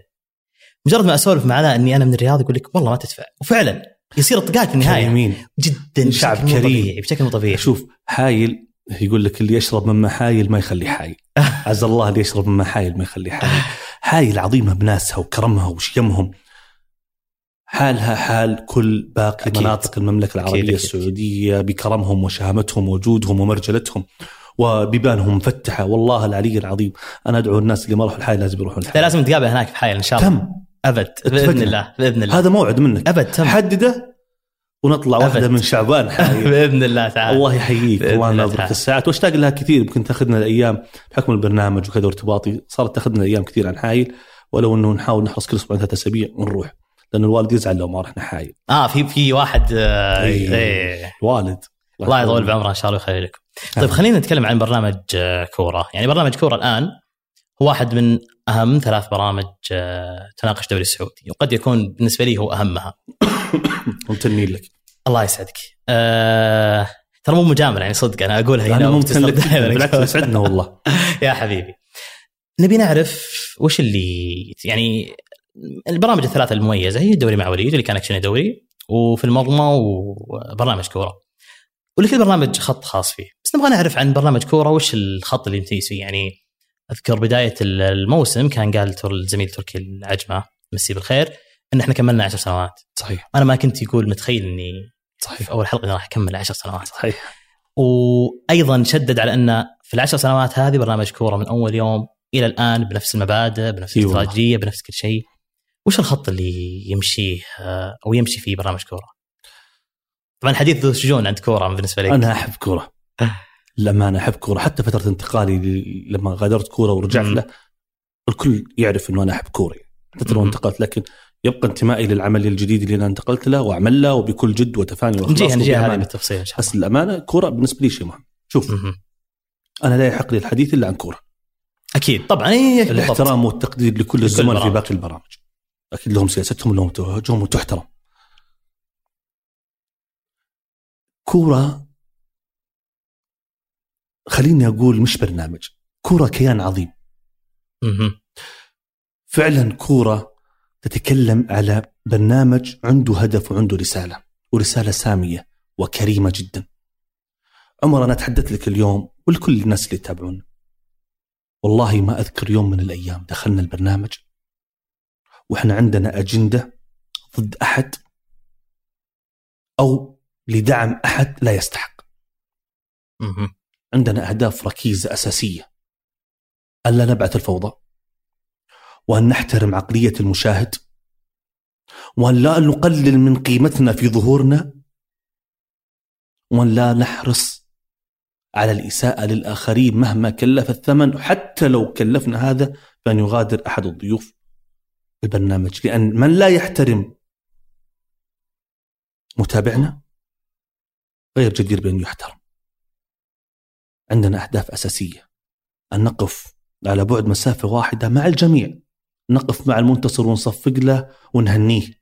مجرد ما أسولف مع علاء إني أنا من الرياض يقول لك والله ما تدفع. وفعلا يصير الطقاق في النهايه كريمين جدا. شعب كريم. بشكل مو طبيعي. شوف حايل يقول لك اللي يشرب من محايل ما يخليه حايل. عز الله اللي يشرب من محايل ما يخليه حايل. حايل عظيمة بناسها وكرمها وشيمهم. حالها حال كل باقي أكيد. مناطق المملكة العربية أكيد. السعودية بكرمهم وشهامتهم ووجودهم ومرجلتهم. وبيبانهم مفتحة. والله العلي العظيم أنا أدعو الناس اللي ما راحوا الحايل لازم يروحون لا الحايل لازم نتقابل هناك في حايل إن شاء الله. تم. أبد. بإذن. الله. بإذن الله. هذا موعد منك. أبد تم. حدده ونطلع واحدة أبد. من شعبان بإذن الله تعالى. الله يحييك. والله تعالى. الساعات. واشتاق لها كثير. يمكن تأخذنا الأيام بحكم البرنامج وكذا وارتباطي. صارت تأخذنا أيام كثير عن حايل. ولو إنه نحاول نحرص كل أسبوعين ثلاث أسابيع ونروح. لأن الوالد يزعل لو ما رحنا حايل. آه في في واحد آه إيه. إيه. والد. الله يطول بعمره إن شاء الله ويخلي لكم. طيب خلينا نتكلم عن برنامج آه، كورة، يعني برنامج كورة الآن هو واحد من أهم ثلاث برامج آه، تناقش الدوري السعودي، وقد يكون بالنسبة لي هو أهمها. ممتنين لك الله يسعدك. آه ترى مو مجامله يعني صدق أنا أقولها هنا أنا ممتن لك بالعكس يسعدنا والله يا حبيبي. نبي نعرف وش اللي يعني البرامج الثلاثة المميزة هي الدوري مع وليد اللي كان أكشن دوري وفي المرمى وبرنامج كورة. ولكل برنامج خط خاص فيه، بس نبغى نعرف عن برنامج كورة وش الخط اللي يمتيز فيه يعني أذكر بداية الموسم كان قال الزميل تركي العجمة مسي بالخير إن إحنا كملنا 10 سنوات، صحيح. أنا ما كنت يقول متخيل إني في صحيح أول حلقة راح أكمل 10 سنوات. صحيح. وأيضا شدد على إن في العشر سنوات هذه برنامج كورة من أول يوم إلى الآن بنفس المبادئ بنفس والله. الاستراتيجية بنفس كل شيء. وش الخط اللي يمشيه آه، أو يمشي فيه برنامج كورة؟ طبعا حديث ذو شجون عند كورة بالنسبة لك أنا أحب كورة للامانه أحب كورة حتى فترة انتقالي لما غادرت كورة ورجعت مم. له الكل يعرف إنه أنا أحب كورة حتى لو مم. انتقلت لكن يبقى انتمائي للعمل الجديد اللي أنا انتقلت له وأعمل له وبكل جد وتفاني وأخلاص نجيها نجيها هذه. بالتفصيل بس الأمانة كورة بالنسبة لي شيء مهم شوف مهم. أنا لا يحق لي الحديث إلا عن كورة أكيد طبعا. الاحترام والتقدير لكل الزملاء في. باقي البرامج أكيد لهم سياستهم لهم توجههم وتحترم كورة خليني أقول مش برنامج كورة كيان عظيم. فعلا كورة تتكلم على برنامج عنده هدف وعنده رسالة ورسالة سامية وكريمة جدا. عمر أنا أتحدث لك اليوم ولكل الناس اللي يتابعونا والله ما أذكر يوم من الأيام دخلنا البرنامج وإحنا عندنا أجندة ضد أحد أو لدعم أحد لا يستحق. عندنا أهداف ركيزة أساسية. ألا نبعث الفوضى. وأن نحترم عقلية المشاهد. وأن لا نقلل من قيمتنا في ظهورنا. وأن لا نحرص على الإساءة للآخرين مهما كلف الثمن. حتى لو كلفنا هذا فأن يغادر أحد الضيوف البرنامج. لأن من لا يحترم متابعنا غير جدير بأن يحترم. عندنا أهداف أساسية. أن نقف على بعد مسافة واحدة مع الجميع. نقف مع المنتصر ونصفق له ونهنيه.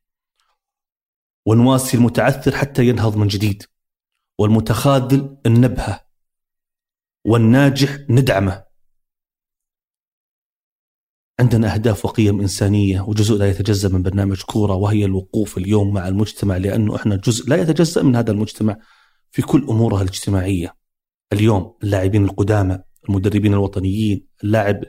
ونواسي المتعثر حتى ينهض من جديد. والمتخاذل ننبهه والناجح ندعمه. عندنا أهداف وقيم إنسانية وجزء لا يتجزأ من برنامج كورة وهي الوقوف اليوم مع المجتمع لأنه إحنا جزء لا يتجزأ من هذا المجتمع. في كل أمورها الاجتماعية. اليوم اللاعبين القدامى المدربين الوطنيين اللاعب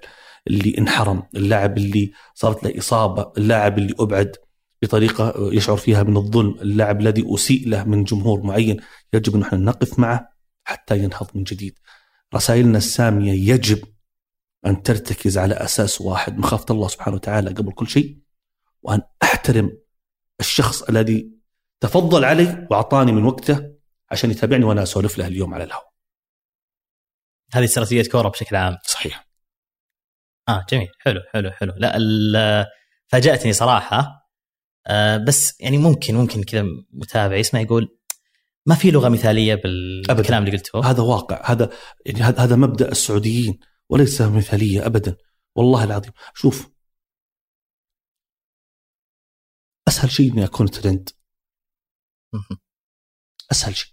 اللي انحرم اللاعب اللي صارت له إصابة اللاعب اللي أبعد بطريقة يشعر فيها من الظلم اللاعب الذي أسيء له من جمهور معين. يجب أن إحنا نقف معه حتى ينهض من جديد. رسائلنا السامية يجب أن ترتكز على أساس واحد. مخافة الله سبحانه وتعالى قبل كل شيء وأن أحترم الشخص الذي تفضل علي وأعطاني من وقته عشان يتابعني وأنا أسولف له اليوم على الهواء. هذه استراتيجيه كورة بشكل عام. صحيح. آه جميل. حلو حلو حلو. لا فاجأتني صراحة. آه بس يعني ممكن ممكن كذا متابع يسمع يقول ما في لغة مثالية بالكلام اللي قلته. هذا واقع. هذا يعني هذا مبدأ السعوديين وليس مثالية ابدا. والله العظيم. شوف. أسهل شيء إني أكون ترند. أسهل شيء.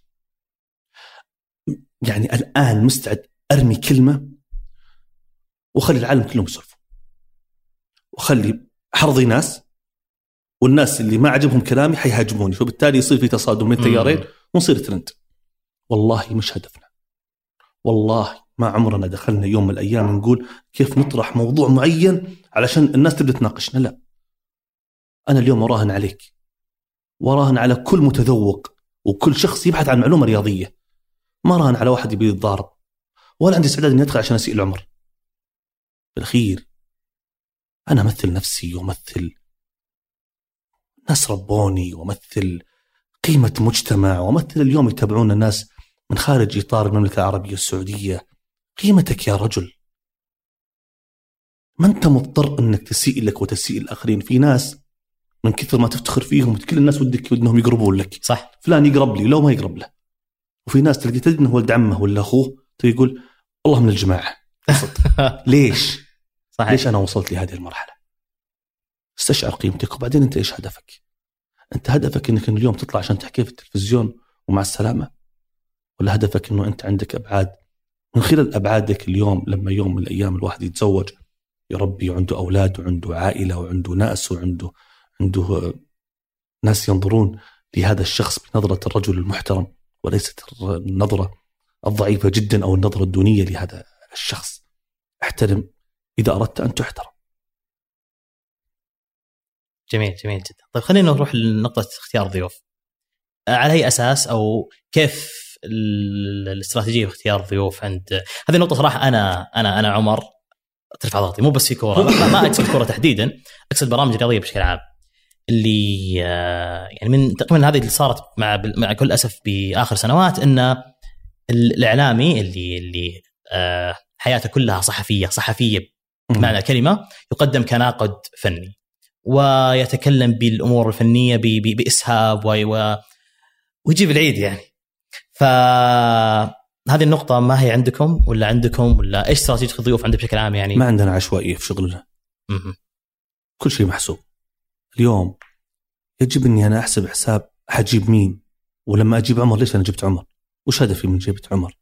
يعني الآن مستعد أرمي كلمة وخلي العالم كلهم يسولفوا وخلي حرضي ناس والناس اللي ما عجبهم كلامي حيهاجموني فبالتالي يصير في تصادم بين التيارين ونصير ترند. والله مش هدفنا. والله ما عمرنا دخلنا يوم من الأيام نقول كيف نطرح موضوع معين علشان الناس تبدأ تناقشنا. لا. أنا اليوم أراهن عليك. وراهن على كل متذوق وكل شخص يبحث عن معلومة رياضية. ما راهن على واحد يبي يتضارب. ولا عندي استعداد إني أدخل عشان أسيء العمر. بالاخير أنا أمثل نفسي وأمثل ناس ربوني وأمثل قيمة مجتمع وأمثل اليوم يتابعون الناس من خارج إطار المملكة العربية السعودية. قيمتك يا رجل. ما أنت مضطر إنك تسيء لك وتسيء الآخرين. في ناس من كثر ما تفتخر فيهم كل الناس ودك انهم يقربون لك. صح. فلان يقرب لي لو ما يقرب له. وفي ناس تلقى تدري إنه ولد عمه ولا أخوه يقول والله من الجماعة ليش؟ صحيح ليش أنا وصلت لهذه المرحلة؟ استشعر قيمتك وبعدين أنت إيش هدفك؟ أنت هدفك إنك اليوم تطلع عشان تحكي في التلفزيون ومع السلامة؟ ولا هدفك إنه أنت عندك أبعاد من خلال أبعادك اليوم لما يوم من الأيام الواحد يتزوج يربي وعنده أولاد وعنده عائلة وعنده ناس وعنده عنده ناس ينظرون لهذا الشخص بنظرة الرجل المحترم وليست النظرة الضعيفة جدا أو النظرة الدونية لهذا الشخص. احترم إذا أردت أن تحترم. جميل جميل جدا طيب خلينا نروح لنقطة اختيار الضيوف آه، على أي أساس أو كيف ال- الاستراتيجية في اختيار الضيوف عند هذه النقطه صراحة أنا أنا أنا عمر ترفع ضغطي مو بس في كورة ما أقصد كورة تحديدا أقصد برامج رياضية بشكل عام اللي آه، يعني من تقريبا هذه اللي صارت مع مع كل أسف بآخر سنوات إن ال- الإعلامي اللي اللي آه، حياته كلها صحفية صحفية بمعنى الكلمة يقدم كناقد فني ويتكلم بالأمور الفنية بإسهاب و... ويجيب العيد يعني فهذه النقطة ما هي عندكم ولا عندكم ولا إيش استراتيجية الضيوف عندك بشكل عام يعني؟ ما عندنا عشوائية في شغلنا،. كل شيء محسوب. اليوم يجب إني أنا أحسب حساب حجيب مين؟ ولما أجيب عمر ليش أنا جبت عمر؟ وش هدفي من جبت عمر؟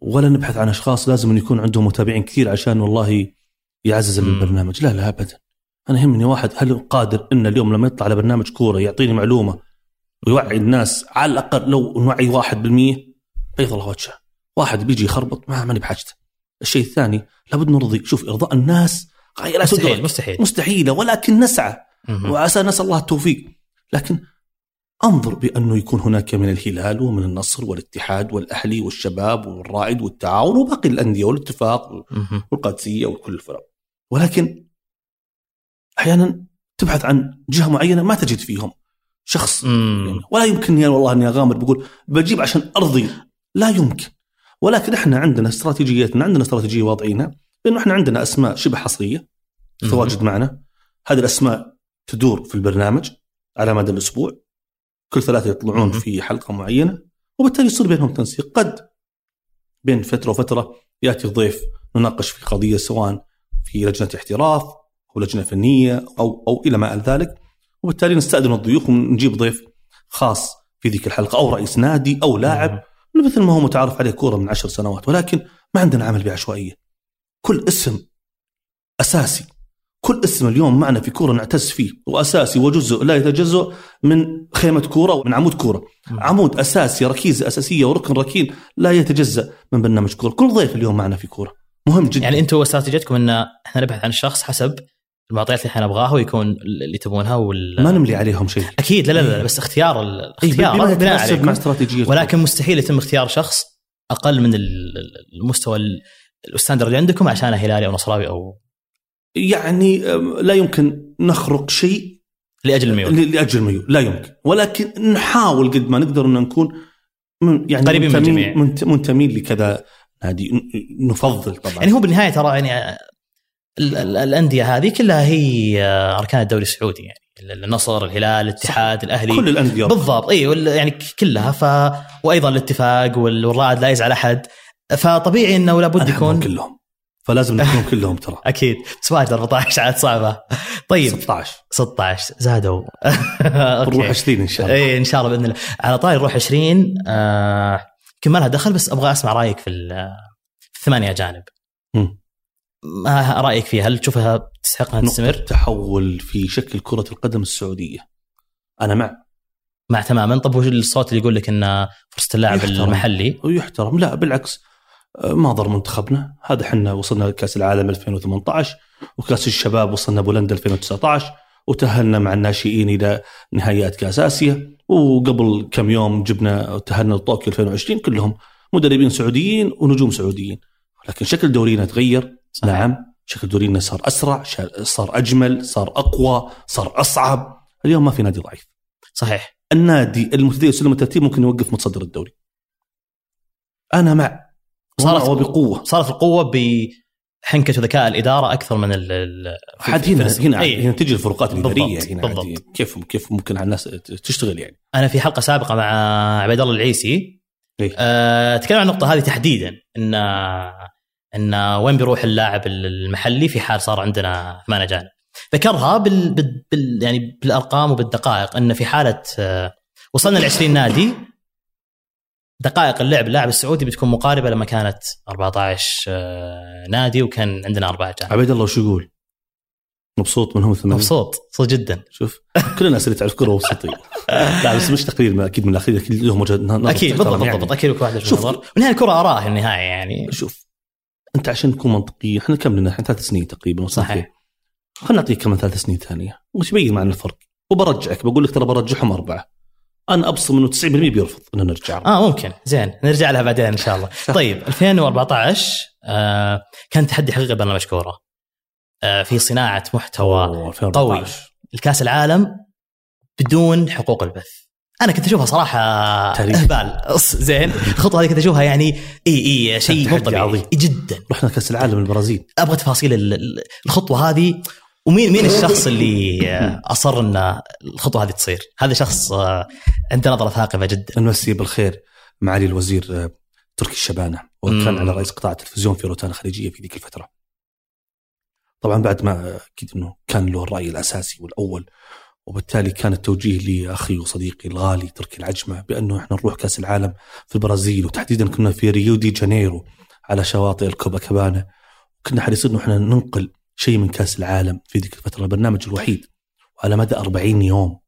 ولا نبحث عن أشخاص لازم أن يكون عندهم متابعين كثير عشان والله يعزز. البرنامج، لا لا ابدا. أنا يهمني واحد هل قادر إن اليوم لما يطلع على برنامج كورة يعطيني معلومة ويوعي الناس على الأقل لو نوعي 1% بيض الله وجهه. واحد بيجي يخربط ما ماني بحاجته. الشيء الثاني لابد نرضي، شوف إرضاء الناس غايه لا مستحيل مستحيل مستحيلة ولكن نسعى. وعسى نسأل الله التوفيق. لكن انظر بأنه يكون هناك من الهلال ومن النصر والاتحاد والأهلي والشباب والرائد والتعاون وباقي الأندية والاتفاق. والقادسية وكل الفرق. ولكن أحيانا تبحث عن جهة معينة ما تجد فيهم شخص. مم. ولا يمكن يا والله أني أغامر بقول بجيب عشان أرضي. لا يمكن. ولكن إحنا عندنا استراتيجيتنا عندنا استراتيجية واضعينها بأنه إحنا عندنا أسماء شبه حصرية تتواجد معنا. هذه الأسماء تدور في البرنامج على مدى الأسبوع. كل ثلاثة يطلعون. في حلقة معينة وبالتالي يصير بينهم تنسيق. قد بين فترة وفترة يأتي ضيف نناقش في قضية سواء في لجنة احتراف أو لجنة فنية أو أو إلى ما إلى ذلك. وبالتالي نستأذن الضيوف ونجيب ضيف خاص في ذيك الحلقة أو رئيس نادي أو لاعب. مثل ما هو متعارف عليه كورة من عشر سنوات ولكن ما عندنا عمل بعشوائية. كل اسم أساسي كل اسم اليوم معنا في كورة نعتز فيه وأساسي وجزء لا يتجزأ من خيمة كورة ومن عمود كورة. عمود أساسي ركيزة أساسية وركن ركين لا يتجزأ من برنامج كورة. كل ضيف اليوم معنا في كورة. مهم جدا. يعني أنتم استراتيجيتكم إن إحنا نبحث عن الشخص حسب المعطيات اللي إحنا نبغاها ويكون اللي تبونها وال ما نملي عليهم شيء. أكيد لا لا لا بس اختيار ال- إيه، بناء يتناسب مع استراتيجيه ولكن مستحيل يتم اختيار شخص أقل من ال- ال- المستوى ال- الستاندرد اللي عندكم عشان هلالي أو نصراوي أو يعني لا يمكن نخرق شيء لأجل الميول. لأجل الميول. لا يمكن. ولكن نحاول قد ما نقدر أن نكون يعني قريبين من الجميع. منت- منتمين لكذا نادي. نفضل طبعا. يعني هو بالنهاية ترى يعني ال- ال- الأندية هذه كلها هي آه، أركان الدوري السعودي يعني. النصر الهلال الاتحاد الأهلي. كل الأندية. بالضبط. اي يعني كلها. ف وأيضا الاتفاق وال- والرائد لا يزعل أحد. فطبيعي إنه لابد يكون كلهم. فلازم نحبهم كلهم ترى. أكيد. بس واجد 14 عاد صعبة. طيب. 16 16 زادوا. نروح 20 إن شاء الله. اي إن شاء الله بإذن الله. على طاري نروح 20 آه يمكن ما لها دخل بس أبغى أسمع رأيك في ال- في الثمانيه اجانب. ما رأيك فيها؟ هل تشوفها تستحق انها تستمر؟ تحول في شكل كرة القدم السعودية. أنا مع. مع تماما. طب وش الصوت اللي يقول لك إن فرصة اللاعب يحترم. المحلي؟ ويحترم لا بالعكس. ما ضر منتخبنا. هذا إحنا وصلنا لكأس العالم 2018 وكأس الشباب وصلنا بولندا 2019 وتأهلنا مع الناشئين إلى نهائيات كأس آسيا. وقبل كم يوم جبنا تأهلنا لطوكيو 2020 كلهم مدربين سعوديين ونجوم سعوديين. لكن شكل دورينا تغير. صحيح. نعم شكل دورينا صار أسرع شا- صار أجمل صار أقوى صار أصعب. اليوم ما في نادي ضعيف. صحيح. النادي المتدين سلم الترتيب ممكن يوقف متصدر الدوري. أنا مع صارت- صارت وبقوه صارت القوة بحنكه وذكاء الإدارة أكثر من ال في- هنا هنا أي. هنا تجي الفروقات الاداريه بالضبط، هنا بالضبط. كيف كيف ممكن على الناس تشتغل يعني أنا في حلقة سابقة مع عبيد الله العيسي إيه. أه تكلم عن النقطة هذه تحديدا إن إن وين بيروح اللاعب المحلي في حال صار عندنا ثمان اجانب ذكرها بال, بال, بال يعني بالأرقام وبالدقائق إن في حالة آه، وصلنا ل 20 نادي دقائق اللعب اللاعب السعودي بتكون مقاربة لما كانت 14 آه، نادي وكان عندنا أربعة اجانب عبيد الله وش يقول؟ مبسوط منهم ثمانية مبسوط مبسوط جدا. شوف كل الناس اللي تعرف كرة مبسوطين لا بس مش تقرير ما- أكيد من الأخير أكيد لهم وجهه نظر أكيد بالضبط يعني. بالضبط. أكيد كل واحد شوف. نظر. والنهايه الكرة آراء النهاية يعني. شوف أنت عشان تكون منطقي إحنا كم لنا؟ إحنا ثلاث سنين تقريبا صحيح. خلينا نعطيك كمان ثلاث سنين ثانية. وش يبين معنا الفرق. وبرجعك بقول لك ترى برجعهم أربعة. أنا ابصم إنه 90% بيرفض إنه نرجع. آه ممكن. زين نرجع لها بعدين إن شاء الله. طيب 2014 آه كان تحدي حقيقي برنامج كوره آه في صناعة محتوى 2014. الكأس العالم بدون حقوق البث. أنا كنت أشوفها صراحة تاريخ. إهبال. زين. الخطوة هذه كنت أشوفها يعني إي إي شيء مو طبيعي عظيم. جدا. رحنا كأس العالم البرازيل. أبغى تفاصيل ال- ال- الخطوة هذه. ومين مين الشخص اللي آه، أصر إن الخطوة هذه تصير؟ هذا شخص آه، عنده نظرة ثاقبة جدا نمسي بالخير معالي الوزير آه، تركي الشبانة وكان. على رئيس قطاع التلفزيون في روتانا الخليجيه في ذيك الفترة. طبعا بعد ما أكيد إنه كان له الرأي الأساسي والأول وبالتالي كان التوجيه لأخي وصديقي الغالي تركي العجمة بأنه إحنا نروح كأس العالم في البرازيل وتحديدا كنا في ريو دي جانيرو على شواطئ الكوبا كابانا كنا حريصين إنه إحنا ننقل شيء من كأس العالم في ذيك الفترة البرنامج الوحيد وعلى مدى 40 يوم.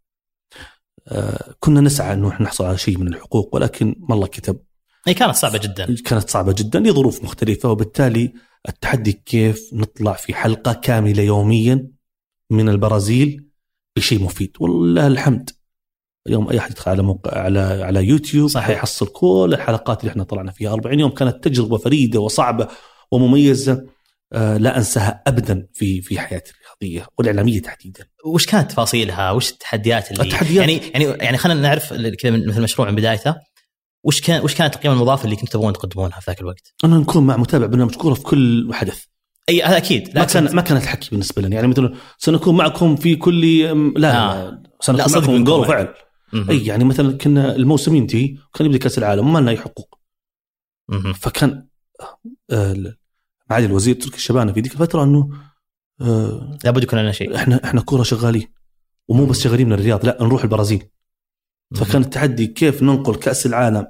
آه، كنا نسعى إنه إحنا نحصل على شيء من الحقوق ولكن ما الله كتب. هي كانت صعبة جدا. كانت صعبة جدا لظروف مختلفة وبالتالي التحدي كيف نطلع في حلقة كاملة يوميا من البرازيل بشيء مفيد. والله الحمد. اليوم أي أحد يدخل على موقع على على يوتيوب صحيح. يحصل كل الحلقات اللي إحنا طلعنا فيها. 40 يوم كانت تجربة فريدة وصعبة ومميزة. لا أنساها ابدا في في حياتي الرياضية والإعلامية تحديدا وش كانت تفاصيلها؟ وش التحديات اللي التحديات- يعني يعني يعني خلينا نعرف كذا من- مثل المشروع من بدايته وش كان وش كانت القيمة المضافة اللي كنتوا تبغون تقدمونها في ذاك الوقت؟ انه نكون مع متابع برنامج كورة في كل حدث أي هذا أكيد ما كان ما كان الحكي بالنسبة لنا يعني مثلا سنكون معكم في كل لا آه. سنكون لا، صدق قول يعني. وفعل. أي يعني مثلا كنا الموسم ينتهي كان يبدأ كأس العالم وما لنا أي حقوق مهم. فكان معالي الوزير تركي الشبانه في ذيك الفترة إنه آه، لابد يكون لنا شيء. إحنا إحنا كوره شغالين ومو بس شغالين من الرياض لا نروح البرازيل. فكان التحدي كيف ننقل كأس العالم.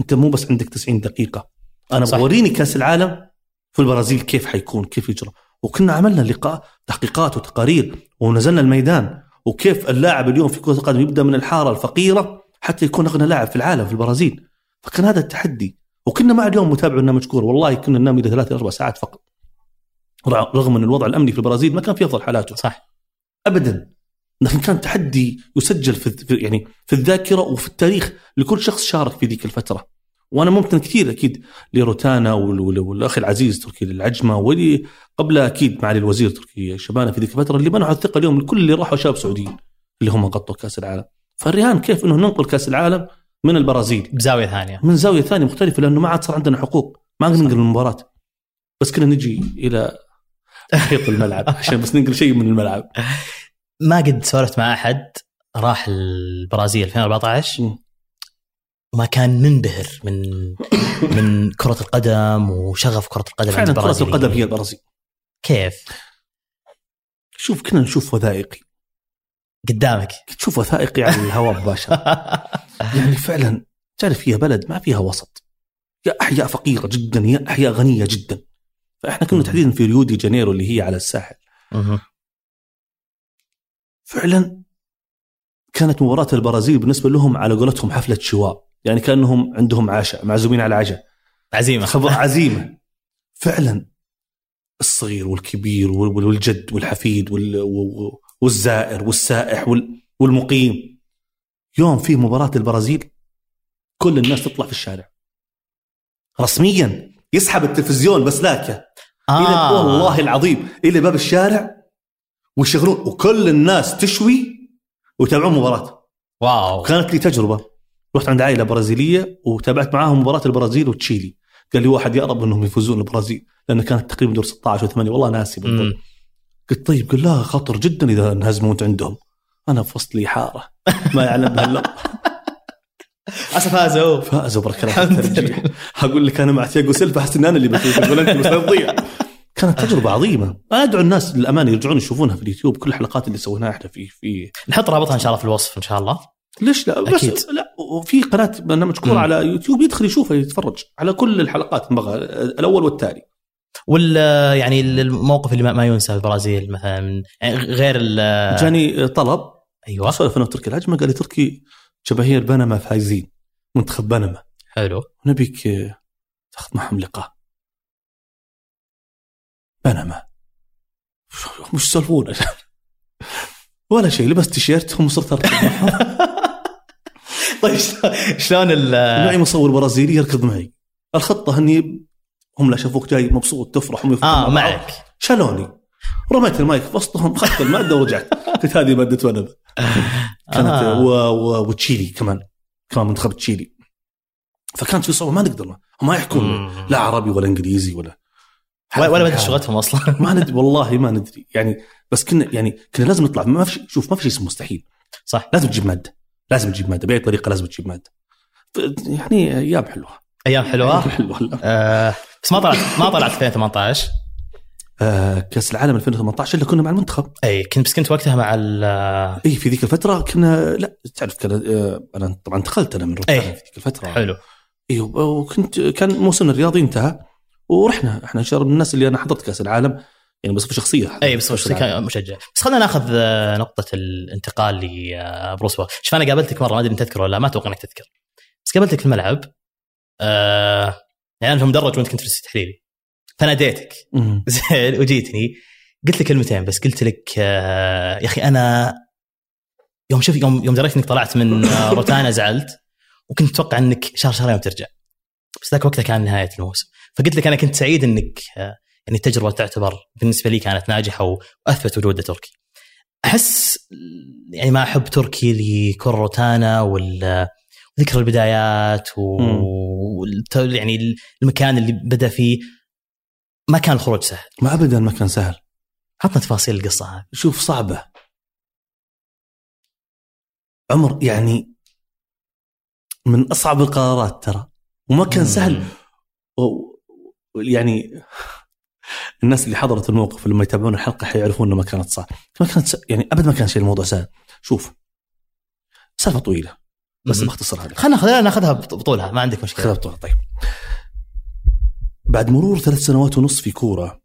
أنت مو بس عندك 90 دقيقة. أنا. بوريني كأس العالم في البرازيل كيف حيكون كيف يجرى. وكنا عملنا لقاء تحقيقات وتقارير ونزلنا الميدان. وكيف اللاعب اليوم في كرة القدم يبدأ من الحارة الفقيرة حتى يكون أغنى لاعب في العالم في البرازيل. فكان هذا التحدي. وكنا مع اليوم متابع برنامج كوره والله كنا ننام إلى ثلاث أربع ساعات فقط. رغم إن الوضع الأمني في البرازيل ما كان في أفضل حالاته. صح. ابدا. لكن كان تحدي يسجل في يعني في الذاكرة وفي التاريخ لكل شخص شارك في ذيك الفترة. وأنا ممكن كثير أكيد لروتانا وال- وال- والأخ العزيز تركي العجمه واللي قبل أكيد معالي الوزير تركي شبانة في ذيك الفترة اللي منحوا الثقة اليوم لكل اللي راحوا شباب سعوديين اللي هم غطوا كأس العالم. فالرهان كيف إنه ننقل كأس العالم من البرازيل. بزاوية ثانية. من زاوية ثانية مختلفة لأنه ما عاد صار عندنا حقوق. ما نقدر ننقل المباراة. بس كنا نجي إلى محيط الملعب عشان بس ننقل شيء من الملعب. ما قد سولفت مع أحد راح البرازيل 2014 مم. وما كان منبهر من من كرة القدم وشغف كرة القدم فعلا كرة. القدم هي البرازيل. كيف؟ شوف كنا نشوف وثائقي قدامك. تشوف وثائقي على الهواء مباشرة. يعني فعلا تعرف هي بلد ما فيها وسط. يا أحياء فقيرة جدا يا أحياء غنية جدا. فإحنا كنا. تحديدا في ريو دي جانيرو اللي هي على الساحل. فعلا كانت مباراة البرازيل بالنسبة لهم على قولتهم حفلة شواء. يعني كأنهم عندهم عشاء معزومين على عشاء. عزيمة. خبر عزيمة. فعلا الصغير والكبير وال- والجد والحفيد وال- والزائر والسائح وال- والمقيم. يوم في مباراة البرازيل كل الناس تطلع في الشارع. رسميا يسحب التلفزيون بس لاكه إلى والله العظيم إلى باب الشارع ويشغلون وكل الناس تشوي ويتابعون مباراه واو. وكانت لي تجربة. رحت عند عائلة برازيلية وتابعت معاهم مباراة البرازيل وتشيلي. قال لي واحد يقرب إنهم يفوزون البرازيل لأن كانت تقريبا دور 16 و8 والله ناسي بالضبط. قلت طيب قال لا خطر جدا إذا انهزموا انت عندهم. أنا في وسط لي حارة. ما يعلم بها إلا. أسف فازوا فأزوا بركة الله في الحمد الترجيح أقول لك أنا مع تياجو سيلفا احس إن أنا اللي بفوز أقول أنت تضيع. كانت تجربة عظيمة. أدعو الناس للامانه يرجعون يشوفونها في اليوتيوب كل الحلقات اللي سويناها إحنا في في نحط رابطها إن شاء الله في الوصف إن شاء الله. ليش لا؟ بس أكيد. لا وفي قناة برنامج كورة. على يوتيوب يدخل يشوفها يتفرج على كل الحلقات الأول والتالي. وال يعني الموقف اللي ما- ينسى في البرازيل مثلا من- يعني غير ال- جاني طلب. أيوه. سولف أنا وتركي العجمه قال لي تركي جماهير بنما فايزين منتخب بنما. حلو. نبيك تاخذ معهم لقاء. بنما. مش يسولفون. ولا شيء لبست تيشيرت هم صرت أركض معهم. طيب شلون ال معي مصور برازيلي يركض معي. الخطة إني هم لا شافوك جاي مبسوط تفرح هم آه. معك. شالوني. رميت المايك في وسطهم أخذت الماده ورجعت. قلت هذه ماده بنما كانت آه. و... و... وتشيلي كمان. كمان منتخب تشيلي. فكانت في صعوبه ما نقدر ما يحكون. لا عربي ولا إنجليزي ولا. ولا بدري شغلتهم أصلا. ما ندري والله ما ندري. يعني بس كنا يعني كنا لازم نطلع. ما في شوف ما في شيء اسمه مستحيل. صح. لازم تجيب مادة. لازم تجيب مادة. بأي طريقة لازم تجيب مادة. يعني أيام حلوة. أيام حلوة. حلوة آه بس ما طلعت ما طلعت 2018 آه كأس العالم 2018 اللي كنا مع المنتخب. إي كنت بس كنت وقتها مع ال إي في ذيك الفترة كنا لا تعرف كان آه أنا طبعا انتقلت أنا من روتانا إيه. في ذيك الفترة. حلو. أيوه وكنت كان موسمنا الرياضي انتهى ورحنا. إحنا شر من الناس اللي أنا حضرت كأس العالم يعني بصفة شخصية إي بس العالم. كان مشجع. بس خلينا ناخذ آه، نقطة الانتقال لبروس ويلس شوف أنا قابلتك مرة ما أدري انت تذكر ولا لا ما أتوقع إنك تذكر. بس قابلتك في الملعب آه يعني أنا في المدرج وأنت كنت في التحليلي فناديتك. زين وجيتني. قلت لك كلمتين بس. قلت لك آه يا أخي أنا يوم شوف يوم يوم دريت إنك طلعت من آه، روتانا زعلت وكنت أتوقع إنك شهر شهرين وترجع. بس ذاك وقتها كان نهاية الموسم. فقلت لك أنا كنت سعيد إنك آه يعني التجربة تعتبر بالنسبة لي كانت ناجحة واثبت وجود تركي. أحس يعني ما أحب تركي لكرة روتانا وال ذكر البدايات و... مم. يعني المكان اللي بدا فيه. ما كان الخروج سهل. ما ابدا ما كان سهل. عطنا تفاصيل القصة هذه. شوف صعبة. عمر يعني من أصعب القرارات ترى. وما كان سهل. و- يعني الناس اللي حضرت الموقف لما يتابعون الحلقة حيعرفون إنه ما كانت صعبه ما كانت س... يعني ابد ما كان شيء الموضوع سهل. شوف. سالفة طويلة. بس مهم. بختصرها لك خلينا خلينا ناخذها بط- بطولها ما عندك خذها مشكله بطولة طيب بعد مرور ثلاث سنوات ونص في كورة.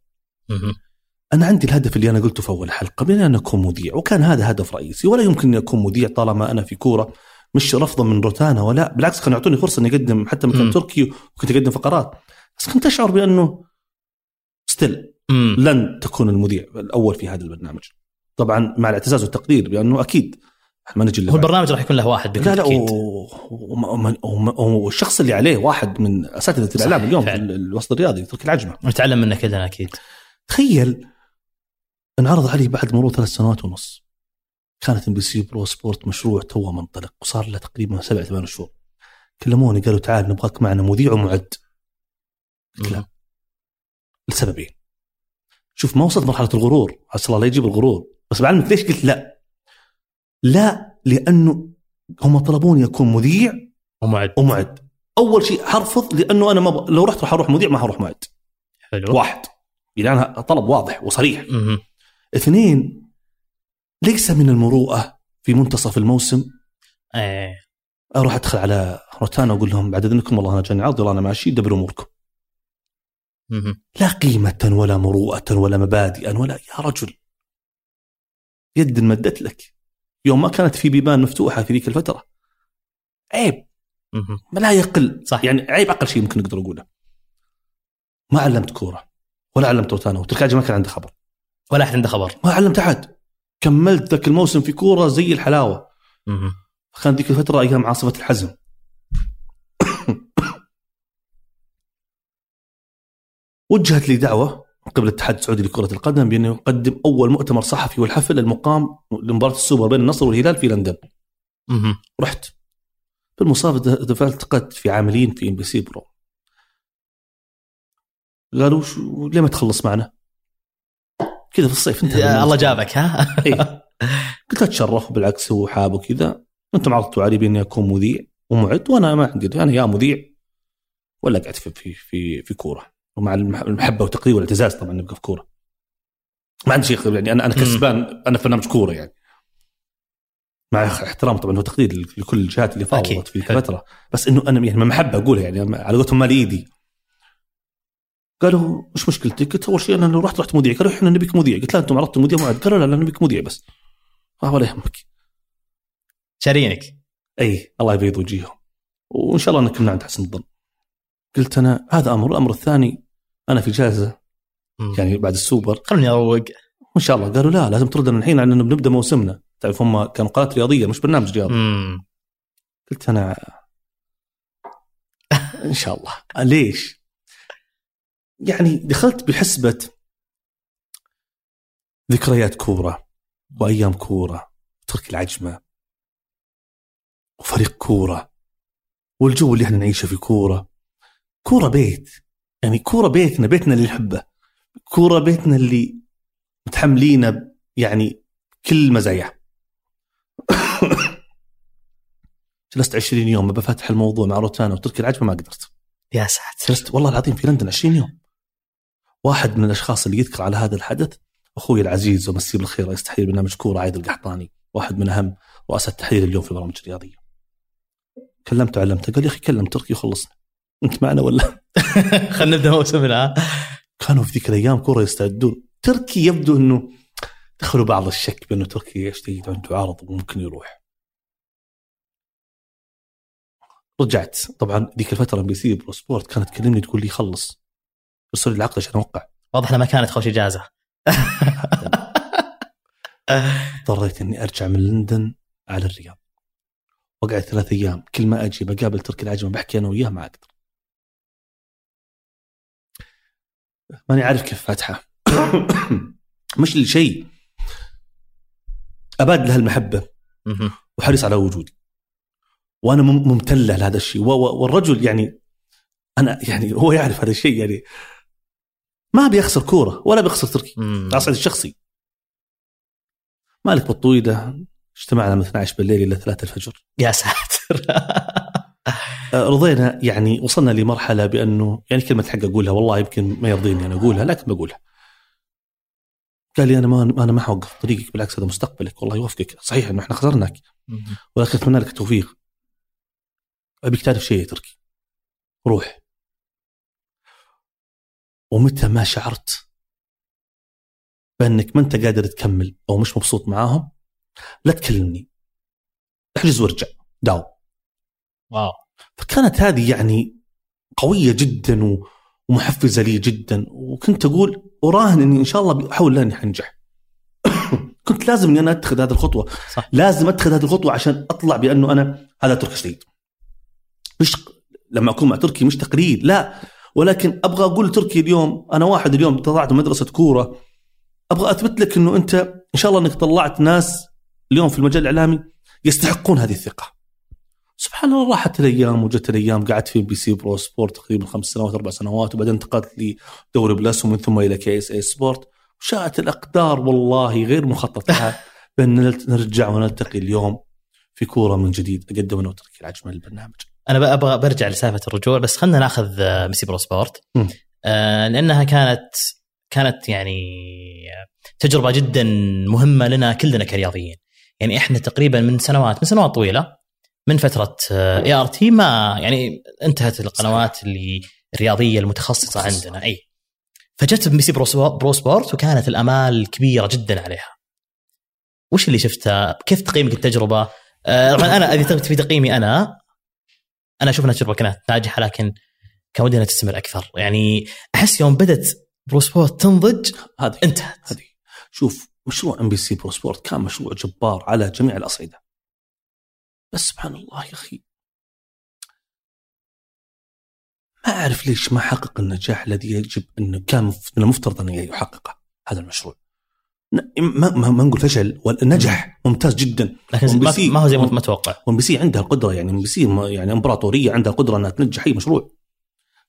أنا عندي الهدف اللي أنا قلته في أول حلقة باني أنا اكون مذيع وكان هذا هدف رئيسي ولا يمكن اني اكون مذيع طالما أنا في كورة مش رفضا من روتانا ولا بالعكس كانوا يعطوني فرصة إني أقدم حتى مكان. تركي وكنت أقدم فقرات بس كنت أشعر بأنه ستيل. لن تكون المذيع الأول في هذا البرنامج طبعا مع الاعتزاز والتقدير بأنه أكيد هو اللي بعد. البرنامج راح يكون له واحد بكل لا لا والشخص اللي عليه واحد من أساتذة الإعلام اليوم في فعلا. ال- الوسط الرياضي تركي العجمة. نتعلم منه كلنا أكيد. تخيل انعرض علي بعد مرور ثلاث سنوات ونص. كانت MBC Pro Sport مشروع توه منطلق وصار له تقريبا سبع ثمان شهور. كلموني قالوا تعال نبغاك معنا مذيع ومعد. قلت لا لسببين. شوف ما وصلت مرحلة الغرور عسى الله لا يجيب الغرور. بس بعلمك ليش؟ قلت لا. لا لأنه هم طلبوني أكون مذيع ومعد. ومعد. أول شيء حرفض لأنه أنا ما ب... لو رحت راح أروح مذيع ما حروح معد. حلو. واحد. يعني أنا طلب واضح وصريح. مهم. اثنين ليس من المروءة في منتصف الموسم إيه. أروح أدخل على روتانا وأقول لهم بعد إذنكم والله أنا جاني عرض يلا أنا ماشي دبروا أموركم. لا قيمة ولا مروءة ولا مبادئ ولا يا رجل. يد مدت لك. يوم ما كانت في بيبان مفتوحة في ذيك الفترة. عيب. ما لا يقل. صح. يعني عيب أقل شيء ممكن نقدر نقوله. ما علمت كورة ولا علمت روتانا وتركاجي ما كان عنده خبر. ولا أحد عنده خبر. ما علمت أحد. كملت ذاك الموسم في كورة زي الحلاوة. كان ذيك الفترة أيام عاصفة الحزم. وجهت لي دعوة من قبل الاتحاد السعودي لكرة القدم بانه يقدم أول مؤتمر صحفي والحفل المقام لمباراة السوبر بين النصر والهلال في لندن. مهم. رحت. في المصافة التقيت في عاملين في MBC Pro. قالوا شو ليه ما تخلص معنا؟ كذا في الصيف انت الله جابك ها؟ إيه. قلت اتشرف بالعكس هو حاب وكذا. أنتم عرضتوا علي بأني أكون مذيع ومعد وأنا ما عندي أنا يا مذيع ولا قاعد في في في, في كورة. ومع المح- المحبة والتقدير والإعتزاز طبعا نبقى في كورة. ما عندي شيء يعني أنا أنا. كسبان أنا في برنامج كورة يعني. مع احترام طبعا وتقدير لكل الجهات اللي. فاوضت في. الفترة بس إنه أنا يعني محبة أقولها يعني على قولتهم مال إيدي. قالوا وش مشكلتك؟ قلت أول شيء أنا لو رحت رحت مذيع. قالوا إحنا نبيك مذيع. قلت لا أنتم عرضتوا مذيع معد قالوا لا لا نبيك مذيع بس. آه ولا يهمك. شارينك إي الله يبيض وجيههم وإن شاء الله انكم عند حسن الظن. قلت أنا هذا أمر. الأمر الثاني أنا في مم. يعني بعد السوبر. خلوني أروق. وإن شاء الله. قالوا لا لازم تردنا الحين لأنه بنبدأ موسمنا. تعرف هم كانوا قناه رياضية مش برنامج رياضي. قلت أنا إن شاء الله. ليش؟ يعني دخلت بحسبة ذكريات كورة وأيام كورة ترك العجمة وفريق كورة والجو اللي إحنا نعيشه في كورة. كورة بيت. يعني كورة بيتنا بيتنا اللي نحبه. كورة بيتنا اللي متحملينه يعني كل مزاياه. جلست 20 يوم بفتح الموضوع مع روتانا وتركي العجمة ما قدرت. يا ساتر. جلست والله العظيم في لندن 20 يوم. واحد من الأشخاص اللي يذكر على هذا الحدث أخوي العزيز ومسيه بالخير رئيس تحرير برنامج كورة عايد القحطاني. واحد من أهم رؤساء التحرير اليوم في البرامج الرياضية. كلمته علمته قال يا أخي كلم تركي وخلصنا. انت معنا ولا؟ خلينا نبدأ موسمنا كانوا في ذيك الأيام كورة يستعدون. تركي يبدو إنه دخلوا بعض الشك بأنه تركي يجتهد عنده عرض وممكن يروح. رجعت. طبعا ذيك الفترة MBC Pro Sport كانت تكلمني تقول لي خلص. ارسل لي العقد عشان أوقع. واضح إنها ما كانت خوش إجازة. اضطريت إني أرجع من لندن على الرياض. وقعت ثلاث أيام. كل ما أجي بقابل تركي العجمة بحكي أنا وياه ما أقدر. ماني عارف كيف فاتحة. مش لشيء. أباد لها المحبة. مهم. وحريص على وجودي. وأنا مم- ممتن له لهذا الشيء. والرجل يعني أنا يعني هو يعرف هذا الشيء يعني. ما بيخسر كورة ولا بيخسر تركي. على الصعيد الشخصي. مالك بالطويله اجتمعنا من 12 بالليل إلى 3 الفجر. يا ساتر. رضينا يعني وصلنا لمرحلة بأنه يعني كلمة حق أقولها والله يمكن ما يرضيني أنا أقولها لكن بقولها. قال لي أنا ما أنا ما حوقف طريقك بالعكس هذا مستقبلك والله يوفقك صحيح إنه إحنا خسرناك. ولكن أتمنى لك التوفيق. أبيك تعرف شيء يا تركي. روح. ومتى ما شعرت بأنك ما أنت قادر تكمل أو مش مبسوط معاهم لا تكلمني. احجز وارجع. داو. واو. فكانت هذه يعني قوية جدا و- ومحفزة لي جدا. وكنت أقول أراهن إني إن شاء الله بحول الله اني حنجح كنت لازم إني أنا أتخذ هذه الخطوة. صح. لازم أتخذ هذه الخطوة عشان أطلع بأنه أنا هذا تركي جديد مش لما أكون مع تركي مش تقليد لا. ولكن أبغى أقول لتركي اليوم أنا واحد اليوم طلعت من مدرسة كورة أبغى أثبت لك إنه أنت إن شاء الله إنك طلعت ناس اليوم في المجال الإعلامي يستحقون هذه الثقة. سبحان الله راحت الأيام وجت الأيام قعدت في بي سي pro sport تقريبا خمس سنوات أربع سنوات وبعدين انتقلت لدوري بلس ومن ثم إلى كي إس إي سبورت وشاءت الأقدار والله غير مخطط لها بان نرجع ونلتقي اليوم في كورة من جديد أقدم أنا وتركي العجمه البرنامج. أنا أبغى برجع لسالفة الرجوع بس خلينا نأخذ آه، ام بي سي برو سبورت. آه لأنها كانت كانت يعني تجربة جدا مهمة لنا كلنا كرياضيين يعني إحنا تقريبا من سنوات من سنوات طويلة من فترة إي آر تي ما يعني انتهت القنوات اللي الرياضية المتخصصة. عندنا. أي. فجت برو سبو- برو سبورت وكانت الأمال كبيرة جدا عليها. وش اللي شفته كيف تقييمك التجربة؟ آه، طبعا أنا إذا في تقييمي أنا أنا أشوف إنها تجربة كانت ناجحة لكن كان ودي انها تستمر أكثر. يعني أحس يوم بدت برو سبورت تنضج هذه انتهت. هذه. شوف مشروع ام بي سي برو سبورت كان مشروع جبار على جميع الأصعدة. بس سبحان الله يا أخي. ما أعرف ليش ما حقق النجاح الذي يجب انه كان من المفترض انه يحققه هذا المشروع. ما, ما, ما نقول فشل نجح ممتاز جدا. لكن ما, هو زي ما أنت متوقع. وام بي سي عندها القدره يعني ام بي سي يعني إمبراطورية عندها القدره إنها تنجح أي مشروع.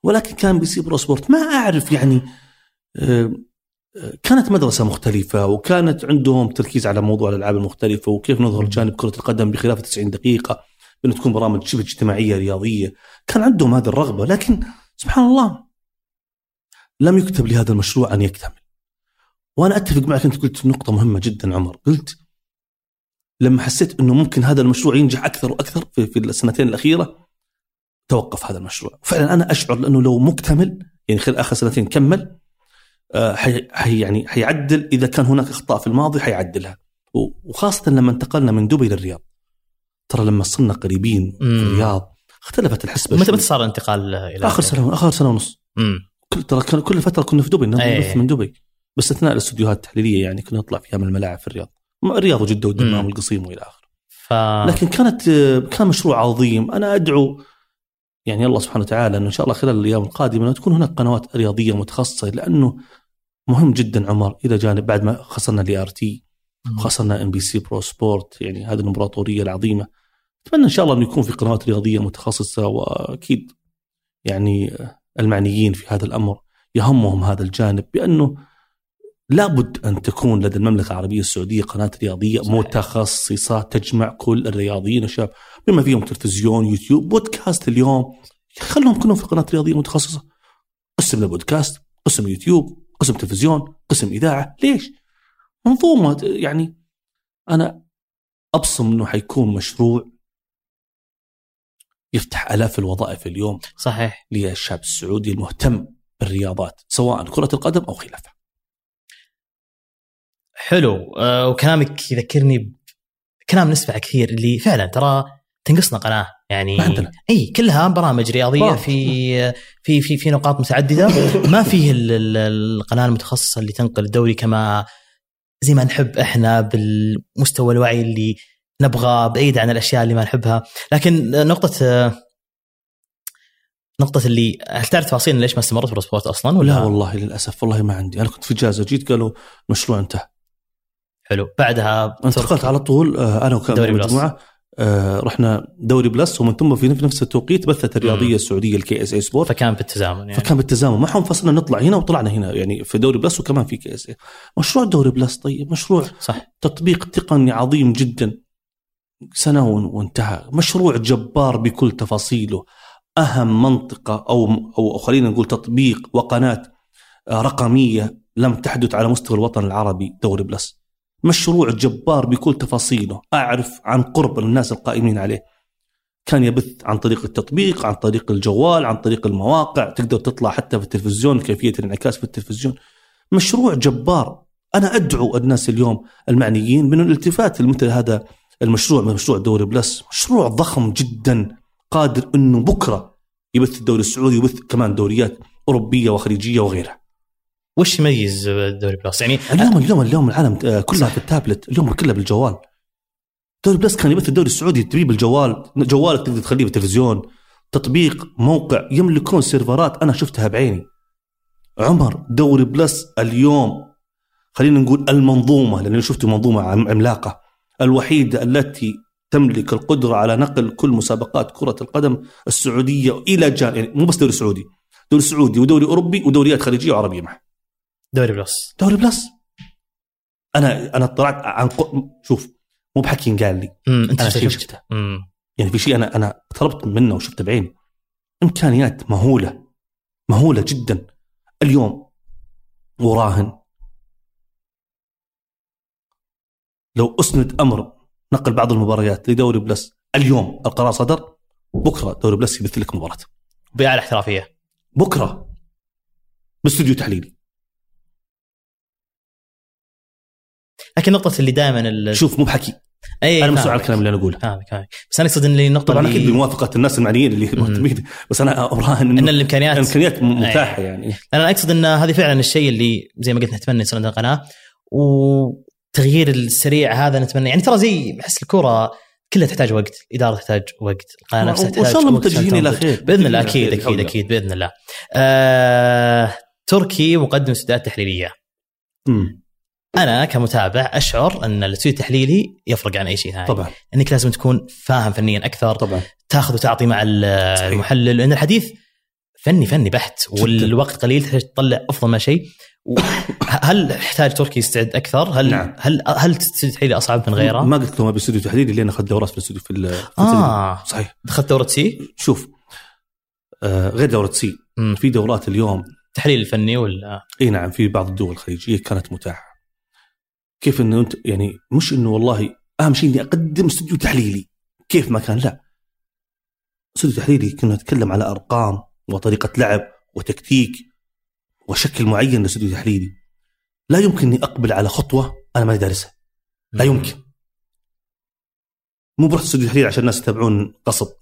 ولكن كان ام بي سي برو سبورت ما أعرف يعني آه، كانت مدرسة مختلفة وكانت عندهم تركيز على موضوع الألعاب المختلفة وكيف نظهر جانب كرة القدم بخلاف 90 دقيقة بأن تكون برامج شبه اجتماعية رياضية. كان عندهم هذه الرغبة لكن سبحان الله لم يكتب لهذا المشروع أن يكتمل. وأنا أتفق معك أنت قلت نقطة مهمة جدا عمر. قلت لما حسيت أنه ممكن هذا المشروع ينجح أكثر وأكثر في, في السنتين الأخيرة توقف هذا المشروع. فعلا أنا أشعر لأنه لو مكتمل يعني خلال آخر سنتين كمل حي حي يعني حيعدل. إذا كان هناك إخطاء في الماضي حيعدلها. وخاصة لما انتقلنا من دبي للرياض. ترى لما صرنا قريبين في. الرياض اختلفت الحسبة متى. متى صار الانتقال إلى آخر سنة آخر سنة ونص. كل ترى كان- كل فترة كنا في دبي نبث أي. من دبي. بس أثناء الاستديوهات التحليلية يعني كنا نطلع فيها من الملاعب في الرياض. الرياض وجدة والدمام. والقصيم وإلى آخره. ف لكن كانت كان مشروع عظيم. أنا أدعو يعني الله سبحانه وتعالى إنه إن شاء الله خلال الأيام القادمة انه تكون هناك قنوات رياضية متخصصة لأنه مهم جدا عمر إلى جانب بعد ما خسرنا الاي آر تي وخسرنا ام بي سي برو سبورت يعني هذه الإمبراطورية العظيمة. أتمنى إن شاء الله انه يكون في قنوات رياضية متخصصة وأكيد يعني المعنيين في هذا الأمر يهمهم هذا الجانب بأنه لابد أن تكون لدى المملكة العربية السعودية قناة رياضية صحيح. متخصصة تجمع كل الرياضيين الشباب بما فيهم تلفزيون يوتيوب بودكاست اليوم. خلهم كلهم في قناة رياضية متخصصة. قسم لبودكاست قسم يوتيوب. قسم تلفزيون قسم إذاعة. ليش؟ منظومه يعني أنا أبصم إنه حيكون مشروع يفتح آلاف الوظائف اليوم صحيح. للشاب السعودي المهتم بالرياضات سواء كرة القدم أو خلافها حلو. آه، وكلامك يذكرني بكلام نسمع كثير اللي فعلا ترى تنقصنا قناة. يعني ما عندنا. إي كلها برامج رياضية برامج. في في في في نقاط متعددة. ما فيه ال- ال- القناة المتخصصة اللي تنقل الدوري كما زي ما نحب إحنا بالمستوى الوعي اللي نبغى بعيد عن الأشياء اللي ما نحبها. لكن نقطة نقطة اللي هل تعرف تفاصيل ليش ما استمرت في سبورت أصلا ولا؟ لا والله للأسف. والله ما عندي. أنا كنت في اجازه جيت قالوا مشروع انتهى. حلو. بعدها انتقلت على طول آه، أنا دوري بلس. آه، رحنا دوري بلس ومن ثم في نفس التوقيت بثت الرياضية مم. السعوديه الكي اس اي سبورت فكان بالتزامن يعني. فكان بالتزامن. معهم فصلنا نطلع هنا وطلعنا هنا يعني في دوري بلس وكمان في كي اس اي مشروع دوري بلس طيب مشروع صح. تطبيق تقني عظيم جدا. سنة وان- وانتهى. مشروع جبار بكل تفاصيله. أهم منطقة أو أو خلينا نقول تطبيق وقناة آه، رقمية لم تحدث على مستوى الوطن العربي دوري بلس. مشروع جبار بكل تفاصيله. أعرف عن قرب الناس القائمين عليه. كان يبث عن طريق التطبيق عن طريق الجوال عن طريق المواقع. تقدر تطلع حتى في التلفزيون كيفية الانعكاس في التلفزيون. مشروع جبار. أنا أدعو الناس اليوم المعنيين من الالتفات لمثل هذا المشروع من مشروع دوري بلس. مشروع ضخم جدا قادر إنه بكرة يبث الدوري السعودي ويبث كمان دوريات أوروبية وخليجية وغيرها. وش يميز دوري بلس يعني اليوم اليوم اليوم العالم آه، كلها في التابلت اليوم كلها بالجوال. دوري بلس كان يبث الدوري السعودي تبيه بالجوال جوالك تقدر تخليه بالتلفزيون تطبيق موقع يملكون سيرفرات أنا شفتها بعيني. عمر دوري بلس اليوم. خلينا نقول المنظومة لأن شفت منظومة عم- عملاقة. الوحيدة التي تملك القدرة على نقل كل مسابقات كرة القدم السعودية إلى جان يعني مو بس دوري سعودي. دوري سعودي ودوري أوروبي ودوريات خليجية وعربية معه دوري بلس. دوري بلس؟ أنا أنا اطلعت عن ق- شوف مو بحكي قال لي. أنت أنا شيء شفت شفته. يعني في شيء أنا أنا اقتربت منه وشفته بعيني. إمكانيات مهولة. مهولة جدا. اليوم وراهن. لو أسند أمر نقل بعض المباريات لدوري بلس اليوم القرار صدر بكرة دوري بلس يبث لك مباراة. باعلى احترافيه بكرة. باستوديو تحليلي. لكن نقطة اللي دائما شوف مو بحكي. أي أنا مسؤول. عن الكلام اللي أنا أقوله. فاهمك فاهمك. بس أنا أقصد إن النقطه طبعا اللي أكيد بموافقة الناس المعنيين اللي مهتمين. بس أنا اراهن إن الامكانيات الإمكانيات متاحة يعني. أنا أقصد إن هذه فعلا الشيء اللي زي ما قلت نتمنى يصير عندنا قناة وتغيير السريع هذا نتمنى. يعني ترى زي احس الكوره كلها تحتاج وقت الاداره تحتاج وقت القناه نفسها تحتاج وإن شاء الله وقت متجهين إلى. خير. بإذن الله أكيد أكيد أكيد بإذن الله. آه، تركي مقدم استوديوهات تحليلية. أنا كمتابع أشعر أن الاستوديو التحليلي يفرق عن أي شيء ثاني طبعا إنك لازم تكون فاهم فنيا أكثر طبعا تاخذ وتعطي مع. المحلل لأن الحديث فني فني بحت والوقت قليل تحتاج تطلع أفضل ما شيء هل يحتاج تركي يستعد أكثر؟ هل نعم. هل هل تستدعي تحليل أصعب من غيره؟ ما قلت ما باستوديو تحليلي لين أخذت دورات في الاستوديو في, ال- في. آه صحيح دخلت دورة C شوف آه غير دورة C. في دورات اليوم تحليل الفني ولا إي نعم في بعض الدول الخليجية كانت متاحة كيف إنه انت يعني مش إنه والله أهم شيء إني أقدم استوديو تحليلي. كيف ما كان؟ لا. استوديو تحليلي كنا نتكلم على أرقام وطريقة لعب وتكتيك وشكل معين لاستوديو تحليلي لا يمكن إني أقبل على خطوة أنا ما دارسها. لا يمكن. مو برحت استوديو تحليل عشان الناس يتابعون قصد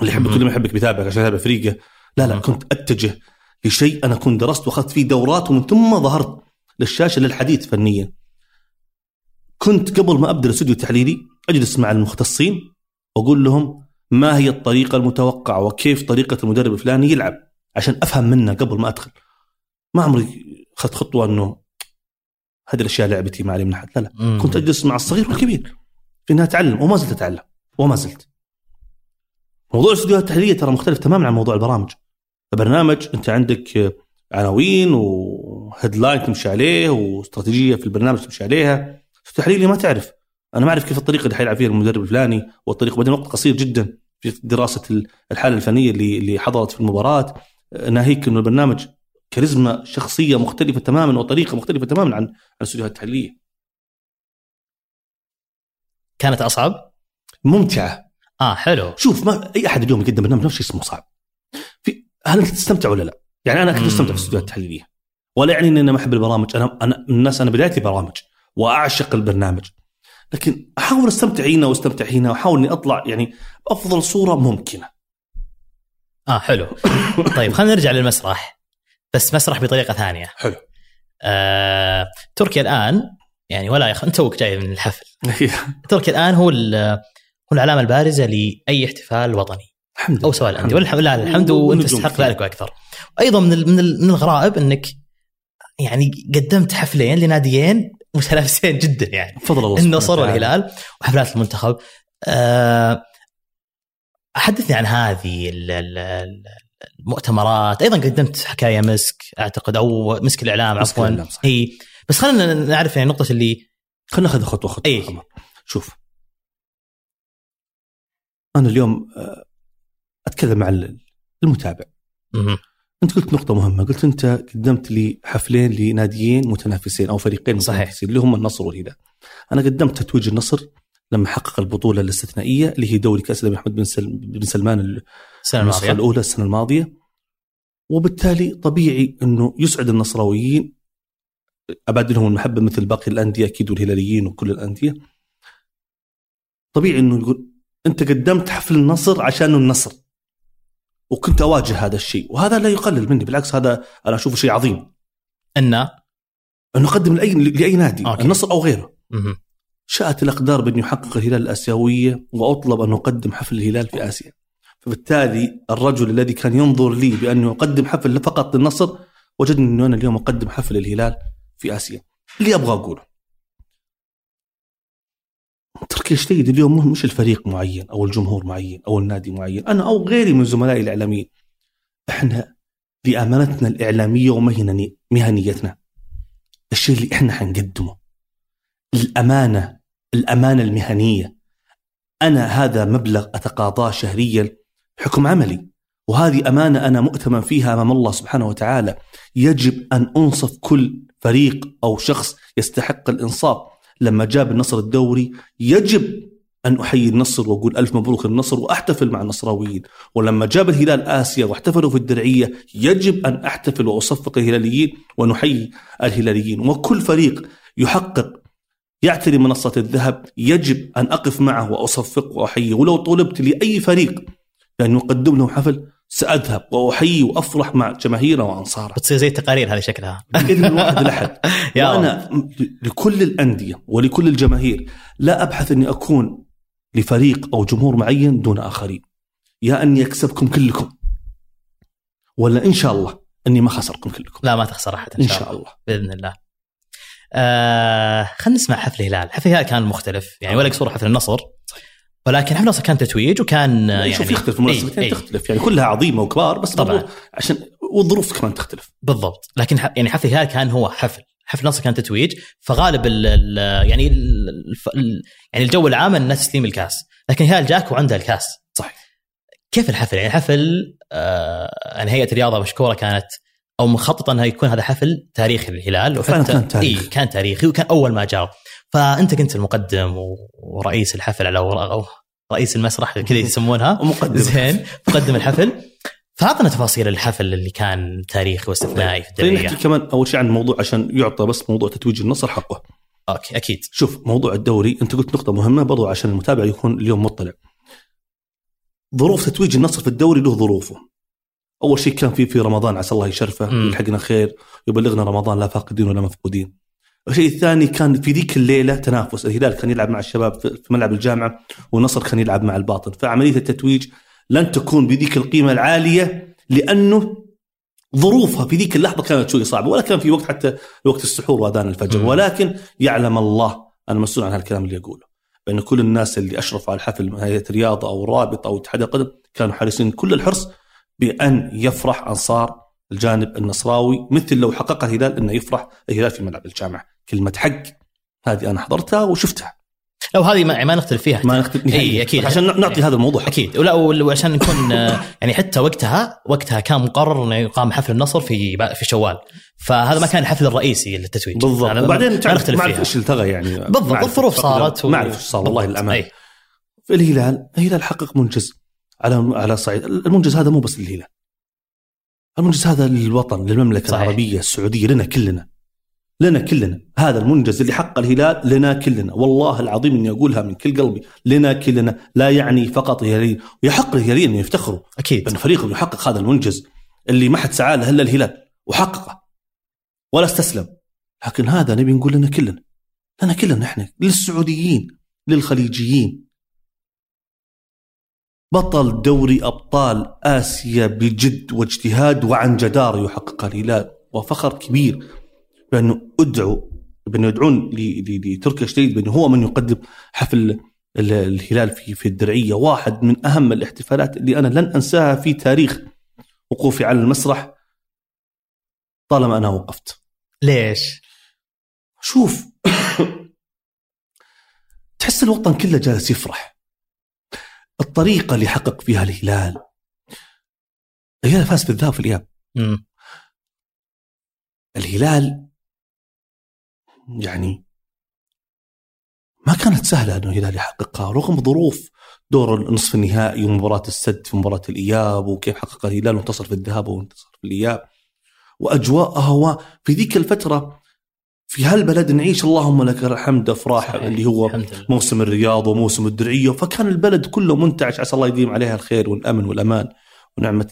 اللي يحبك مم. كل ما يحبك بيتابعك عشان يتابع فريقه. لا لا. كنت أتجه لشيء أنا كنت درست وأخذت فيه دورات ومن ثم ظهرت للشاشة للحديث فنيا. كنت قبل ما أبدأ الاستوديو التحليلي أجلس مع المختصين وأقول لهم ما هي الطريقة المتوقعة وكيف طريقة المدرب الفلاني يلعب عشان أفهم منه قبل ما أدخل. ما عمري أخذت خطوة إنه هذه الأشياء لعبتي ما علي من أحد. لا لا. مم. كنت أجلس مع الصغير والكبير في إنها اتعلم وما زلت أتعلم وما زلت. موضوع الاستديوهات التحليلية ترى مختلف تماما عن موضوع البرامج. البرنامج أنت عندك عناوين وهيدلاين تمشي عليه واستراتيجية في البرنامج تمشي عليها. التحليلي ما تعرف. أنا ما أعرف كيف الطريقة اللي حيلعب فيها المدرب الفلاني والطريقة. بعدين وقت قصير جدا في دراسة الحالة الفنية اللي اللي حضرت في المباراة ناهيك إنه البرنامج كاريزما شخصية مختلفة تماما وطريقة مختلفة تماما عن عن الاستديوهات التحليلية. كانت أصعب؟ ممتعة. آه حلو. شوف ما أي أحد اليوم يقدم برنامج نفس اسمه صعب. في هل أنت تستمتع ولا لا؟ يعني أنا كنت. أستمتع في الاستديوهات التحليلية. ولا يعني إني أنا ما أحب البرامج. أنا أنا من الناس أنا بدايتي برامج. وأعشق البرنامج. لكن أحاول أستمتع هنا وأستمتع هنا وأحاول إني أطلع يعني بأفضل صورة ممكنة. آه حلو. طيب خلينا نرجع للمسرح بس مسرح بطريقة ثانية. حلو. آه، تركيا الآن يعني ولا يخ... أنت توك جاي من الحفل. تركيا الآن هو. هو العلامة البارزة لأي احتفال وطني. الحمد لله. أو سواء الانديه والحمد لله. الحمد وأنت تستحق. ذلك وأكثر أيضا من ال... من, ال... من الغرائب إنك يعني قدمت حفلين لناديين متنافسين جدا يعني فضل الله النصر. والهلال وحفلات المنتخب آه، حدثني عن هذه ال- ال- ال- المؤتمرات أيضا قدمت حكاية مسك أعتقد أو مسك الإعلام عفوا. إي بس خلينا نعرف يعني نقطة اللي خلينا ناخذ خطوة خطوة. خطوة. شوف أنا اليوم آه، أتكلم مع ال- المتابع. أنت قلت نقطة مهمة، قلت أنت قدمت لي حفلين لناديين متنافسين أو فريقين صحيح. متنافسين اللي هم النصر والهلال. أنا قدمت تتويج النصر لما حقق البطولة الاستثنائية اللي هي دوري كأس الأمير محمد بن بن سلمان السنة الماضية الأولى السنة الماضية. وبالتالي طبيعي إنه يسعد النصراويين ابادلهم المحبة مثل باقي الأندية أكيد والهلاليين وكل الأندية. طبيعي إنه يقول أنت قدمت حفل النصر عشان النصر. وكنت أواجه هذا الشيء. وهذا لا يقلل مني بالعكس هذا أنا أشوفه شيء عظيم. أن؟ أن نقدم لأي لأي نادي أوكي. النصر أو غيره. مهم. شاءت الأقدار بأن يحقق الهلال الآسيوية وأطلب أن نقدم حفل الهلال في آسيا. فبالتالي الرجل الذي كان ينظر لي بأنه يقدم حفل فقط للنصر وجدني أنه أنا اليوم أقدم حفل الهلال في آسيا. اللي أبغى أقوله. تركي شديد اليوم مش الفريق معين أو الجمهور معين أو النادي معين. أنا أو غيري من زملائي الإعلاميين. إحنا لأمانتنا الإعلامية ومهنني مهنيتنا. الشيء اللي إحنا حنقدمه. الأمانة الأمانة المهنية. أنا هذا مبلغ أتقاضاه شهريا بحكم عملي. وهذه أمانة أنا مؤتمن فيها أمام الله سبحانه وتعالى. يجب أن أنصف كل فريق أو شخص يستحق الإنصاف. لما جاب النصر الدوري يجب أن أحيي النصر وأقول ألف مبروك النصر وأحتفل مع النصراويين. ولما جاب الهلال آسيا واحتفلوا في الدرعية يجب أن أحتفل وأصفق الهلاليين ونحيي الهلاليين. وكل فريق يحقق يعتري منصة الذهب يجب أن أقف معه وأصفق وأحييه ولو طلبت لأي فريق بأن يقدم له حفل سأذهب وأحيي وأفرح مع جماهيره وأنصاره بتصير زي التقارير هذه شكلها. بإذن الواحد رب. وأنا لكل الأندية ولكل الجماهير لا أبحث أني أكون لفريق أو جمهور معين دون آخرين. يا أني أكسبكم كلكم. ولا إن شاء الله أني ما خسركم كلكم. لا ما تخسر أحد إن شاء الله. بإذن الله. آه خلينا نسمع حفل الهلال، حفل الهلال كان مختلف. يعني ولا قصور حفل النصر. ولكن حفل النصر كان تتويج وكان يعني شوف يختلف المناسبتين إي إي تختلف. يعني كلها عظيمة وكبار بس طبعاً. عشان والظروف كمان تختلف. بالضبط. لكن يعني حفل الهلال كان هو حفل. حفل النصر كان تتويج فغالب ال ال يعني ال يعني الجو العام إنه تسليم الكاس. لكن الهلال جاك وعنده الكاس. صحيح. كيف الحفل؟ يعني الحفل آه يعني هيئة الرياضة مشكورة كانت أو مخططه انه يكون هذا حفل تاريخي للهلال فعلاً كان تاريخي. إيه كان تاريخي وكان أول ما جاء. فأنت كنت المقدم ورئيس الحفل على أو رئيس المسرح كذا يسمونها. ومقدم. زين مقدم الحفل. فأعطنا تفاصيل الحفل اللي كان تاريخي واستثنائي في خلينا الدوري نحكي كمان أول شيء عن الموضوع عشان يعطى بس موضوع تتويج النصر حقه. أوكي أكيد. شوف موضوع الدوري أنت قلت نقطة مهمة برضو عشان المتابع يكون اليوم مطلع. ظروف تتويج النصر في الدوري له ظروفه. أول شيء كان في في رمضان عسى الله يشرفه. يلحقنا خير يبلغنا رمضان لا فاقدين ولا مفقودين. الشيء الثاني كان في ذيك الليلة تنافس. الهلال كان يلعب مع الشباب في ملعب الجامعة والنصر كان يلعب مع الباطن. فعملية التتويج لن تكون بذيك القيمة العالية لأنه ظروفها في ذيك اللحظة كانت شوي صعبة ولا كان في وقت حتى وقت السحور وأذان الفجر. ولكن يعلم الله أنا مسؤول عن هالكلام اللي أقوله بأن كل الناس اللي أشرفوا على الحفل من هيئة الرياضه أو الرابطه أو اتحاد القدم كانوا حريصين. كل الحرص بأن يفرح أنصار الجانب النصراوي مثل لو حقق الهلال أنه يفرح الهلال في ملعب الجامعة. كلمة حق هذه أنا حضرتها وشفتها. لو هذه ما, ما نختلف فيها. ما نختلف إي. أكيد. عشان نعطي هذا الموضوع حقه. أكيد. ولا وعشان نكون آه، يعني حتى وقتها وقتها كان مقرر أنه يقام حفل النصر في في شوال. فهذا ما كان الحفل الرئيسي للتتويج. بالضبط. وبعدين ما نختلف فيها. إيش التغى يعني. بالضبط. الظروف صارت ما أعرف إيش صار. والله. في الهلال الهلال حقق منجز. على على صعيد المنجز هذا مو بس للهلال. المنجز هذا للوطن للمملكة صحيح. العربية السعودية لنا كلنا. لنا كلنا. هذا المنجز اللي حقق الهلال لنا كلنا. والله العظيم إني أقولها من كل قلبي. لنا كلنا. لا يعني فقط الهلاليين. ويحق الهلاليين أن يفتخروا. أكيد. بان فريقهم يحقق هذا المنجز اللي ما حد سعى له إلا الهلال. وحققه. ولا استسلم. لكن هذا نبي نقول لنا كلنا. لنا كلنا إحنا. للسعوديين. للخليجيين. بطل دوري أبطال آسيا بجد واجتهاد وعن جداره يحقق الهلال وفخر كبير بانه ادعوا بانه يدعون لتركيا شديد بأنه هو من يقدم حفل ال- الهلال في في الدرعية. واحد من أهم الاحتفالات اللي أنا لن أنساها في تاريخ وقوفي على المسرح طالما أنا وقفت. ليش؟ شوف تحس الوطن كله جالس يفرح. الطريقة اللي حقق فيها الهلال. الهلال فاز في الذهاب في الإياب. الهلال يعني ما كانت سهلة أنه الهلال يحققها رغم ظروف دور النصف النهائي ومباراة السد في مباراة الإياب وكيف حقق الهلال وانتصر في الذهاب وانتصر في الإياب. وأجواءها وفي ذيك الفترة في هالبلد نعيش اللهم لك الحمد صحيح. اللي هو موسم الرياض وموسم الدرعية. فكان البلد كله منتعش عسى الله يديم عليها الخير والأمن والأمان ونعمه